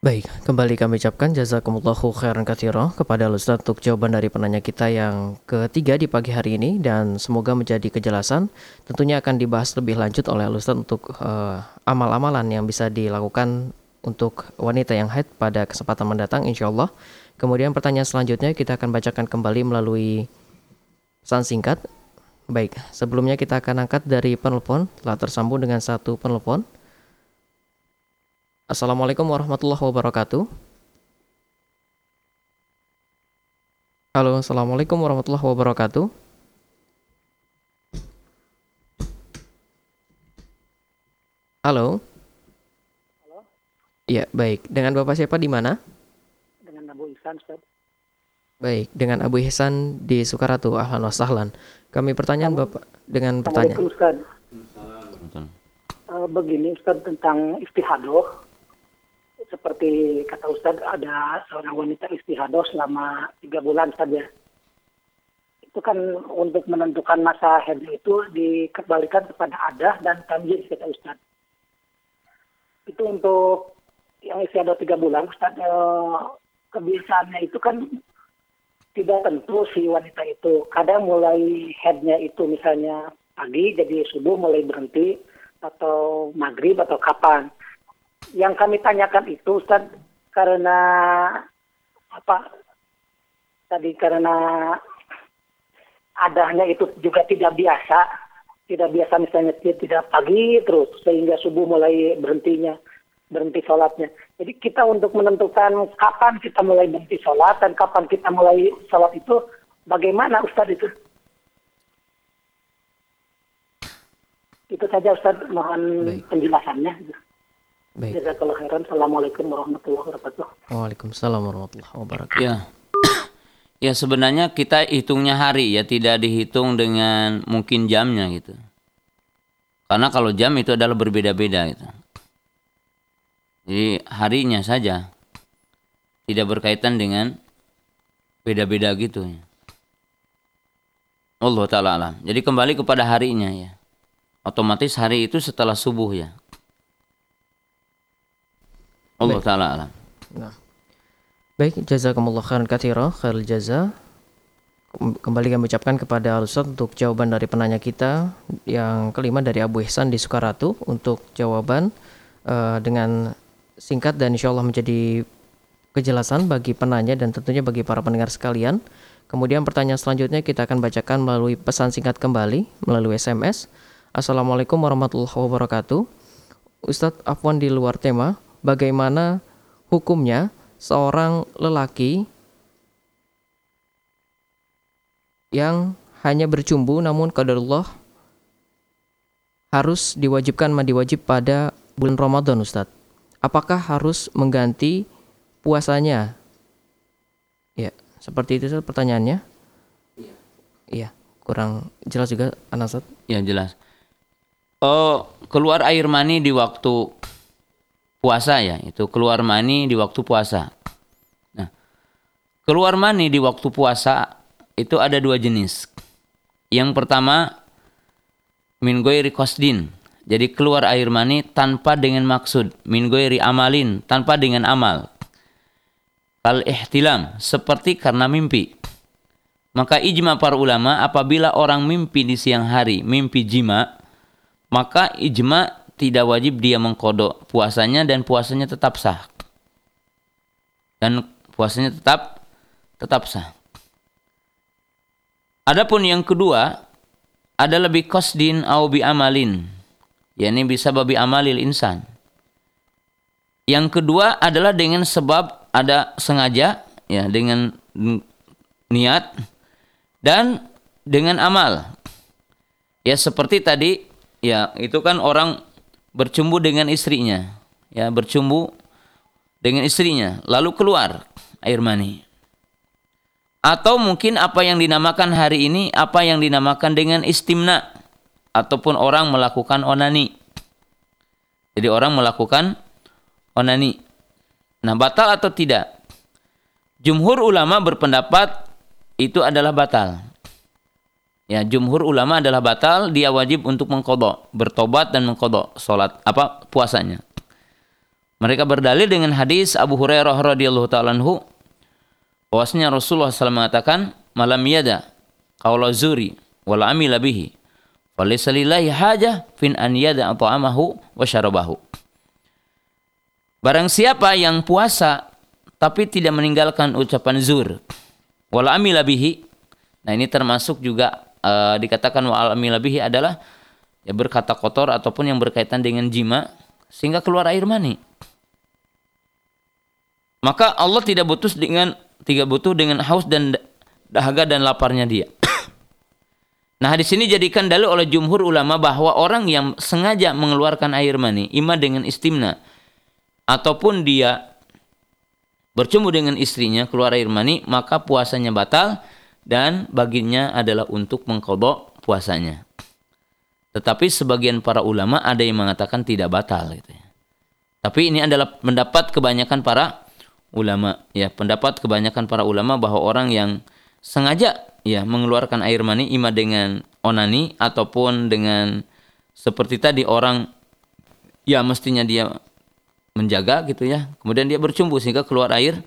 Baik, kembali kami ucapkan jazakumullahu khairan katsira kepada Ustaz untuk jawaban dari penanya kita yang ketiga di pagi hari ini dan semoga menjadi kejelasan. Tentunya akan dibahas lebih lanjut oleh Ustaz untuk uh, amal-amalan yang bisa dilakukan untuk wanita yang haid pada kesempatan mendatang insya Allah. Kemudian pertanyaan selanjutnya kita akan bacakan kembali melalui pesan singkat. Baik, sebelumnya kita akan angkat dari penelpon, telah tersambung dengan satu penelpon. Assalamualaikum warahmatullahi wabarakatuh. Halo, Assalamualaikum warahmatullahi wabarakatuh. Halo. Halo. Iya, baik. Dengan Bapak siapa di mana? Ihsan Ustaz. Baik, dengan Abu Ihsan di Sukaratu. Ahlan wa sahlan. Kami pertanyaan Bapak dengan pertanyaan. Ustaz. Uh, begini Ustaz tentang istihadoh. Seperti kata Ustaz ada seorang wanita istihadoh selama tiga bulan saja. Itu kan untuk menentukan masa haid itu dikembalikan kepada adah dan tamyiz kata Ustaz. Itu untuk yang istihadoh tiga bulan Ustaz uh, kebiasaannya itu kan tidak tentu si wanita itu. Kadang mulai headnya itu misalnya pagi jadi subuh mulai berhenti atau maghrib atau kapan. Yang kami tanyakan itu Ustaz karena apa tadi karena adanya itu juga tidak biasa, tidak biasa misalnya tidak pagi terus sehingga subuh mulai berhentinya berhenti sholatnya. Jadi kita untuk menentukan kapan kita mulai berhenti sholat dan kapan kita mulai sholat itu bagaimana Ustaz itu? Itu saja Ustaz mohon Baik. penjelasannya. Baik. Jazakallah khairan. Assalamualaikum warahmatullahi wabarakatuh. Waalaikumsalam warahmatullahi wabarakatuh. Ya. Ya sebenarnya kita hitungnya hari ya tidak dihitung dengan mungkin jamnya gitu. Karena kalau jam itu adalah berbeda-beda gitu. Jadi harinya saja tidak berkaitan dengan beda-beda gitu ya. Allah taala alam. Jadi kembali kepada harinya ya. Otomatis hari itu setelah subuh ya. Allah taala alam. Nah. Baik, jazakumullah khairan katsira, khairul jaza. Kembali kami ucapkan kepada Ustaz untuk jawaban dari penanya kita yang kelima dari Abu Ihsan di Sukaratu untuk jawaban uh, dengan singkat dan insya Allah menjadi kejelasan bagi penanya dan tentunya bagi para pendengar sekalian. Kemudian pertanyaan selanjutnya kita akan bacakan melalui pesan singkat kembali melalui SMS. Assalamualaikum warahmatullahi wabarakatuh. Ustadz Afwan di luar tema, bagaimana hukumnya seorang lelaki yang hanya bercumbu namun kadarullah harus diwajibkan mandi wajib pada bulan Ramadan Ustadz. Apakah harus mengganti puasanya? Ya, seperti itu pertanyaannya. Iya. Iya, kurang jelas juga Anasat. Ya, jelas. Oh, keluar air mani di waktu puasa ya, itu keluar mani di waktu puasa. Nah, keluar mani di waktu puasa itu ada dua jenis. Yang pertama min goiri kosdin. Jadi keluar air mani tanpa dengan maksud. Min goiri amalin, tanpa dengan amal. Kal ihtilam, seperti karena mimpi. Maka ijma para ulama apabila orang mimpi di siang hari, mimpi jima, maka ijma tidak wajib dia mengkodok puasanya dan puasanya tetap sah. Dan puasanya tetap tetap sah. Adapun yang kedua ada lebih kosdin au bi amalin. Bisa babi amalil insan. Yang kedua adalah dengan sebab ada sengaja ya dengan niat dan dengan amal. Ya seperti tadi ya itu kan orang bercumbu dengan istrinya, ya bercumbu dengan istrinya, lalu keluar air mani. Atau mungkin apa yang dinamakan hari ini apa yang dinamakan dengan istimna ataupun orang melakukan onani. Jadi orang melakukan onani. Nah, batal atau tidak? Jumhur ulama berpendapat itu adalah batal. Ya, jumhur ulama adalah batal, dia wajib untuk mengkodok, bertobat dan mengkodok sholat apa puasanya. Mereka berdalil dengan hadis Abu Hurairah radhiyallahu taala anhu bahwasanya Rasulullah SAW mengatakan malam yada qaula zuri wal amila bihi falaysa lillahi hajah fin an yada ta'amahu wa syarabahu. Barang siapa yang puasa tapi tidak meninggalkan ucapan zur wal amila bihi Nah, ini termasuk juga uh, dikatakan wa alami lebih adalah ya berkata kotor ataupun yang berkaitan dengan jima sehingga keluar air mani. Maka Allah tidak butuh dengan tidak butuh dengan haus dan dahaga dan laparnya dia. Nah, di sini jadikan dalil oleh jumhur ulama bahwa orang yang sengaja mengeluarkan air mani ima dengan istimna ataupun dia bercumbu dengan istrinya keluar air mani maka puasanya batal dan baginya adalah untuk mengkodok puasanya. Tetapi sebagian para ulama ada yang mengatakan tidak batal gitu ya. Tapi ini adalah pendapat kebanyakan para ulama ya, pendapat kebanyakan para ulama bahwa orang yang sengaja ya mengeluarkan air mani ima dengan onani ataupun dengan seperti tadi orang ya mestinya dia menjaga gitu ya. Kemudian dia bercumbu sehingga keluar air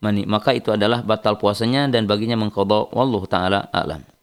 mani. Maka itu adalah batal puasanya dan baginya mengkodok. Wallahu taala alam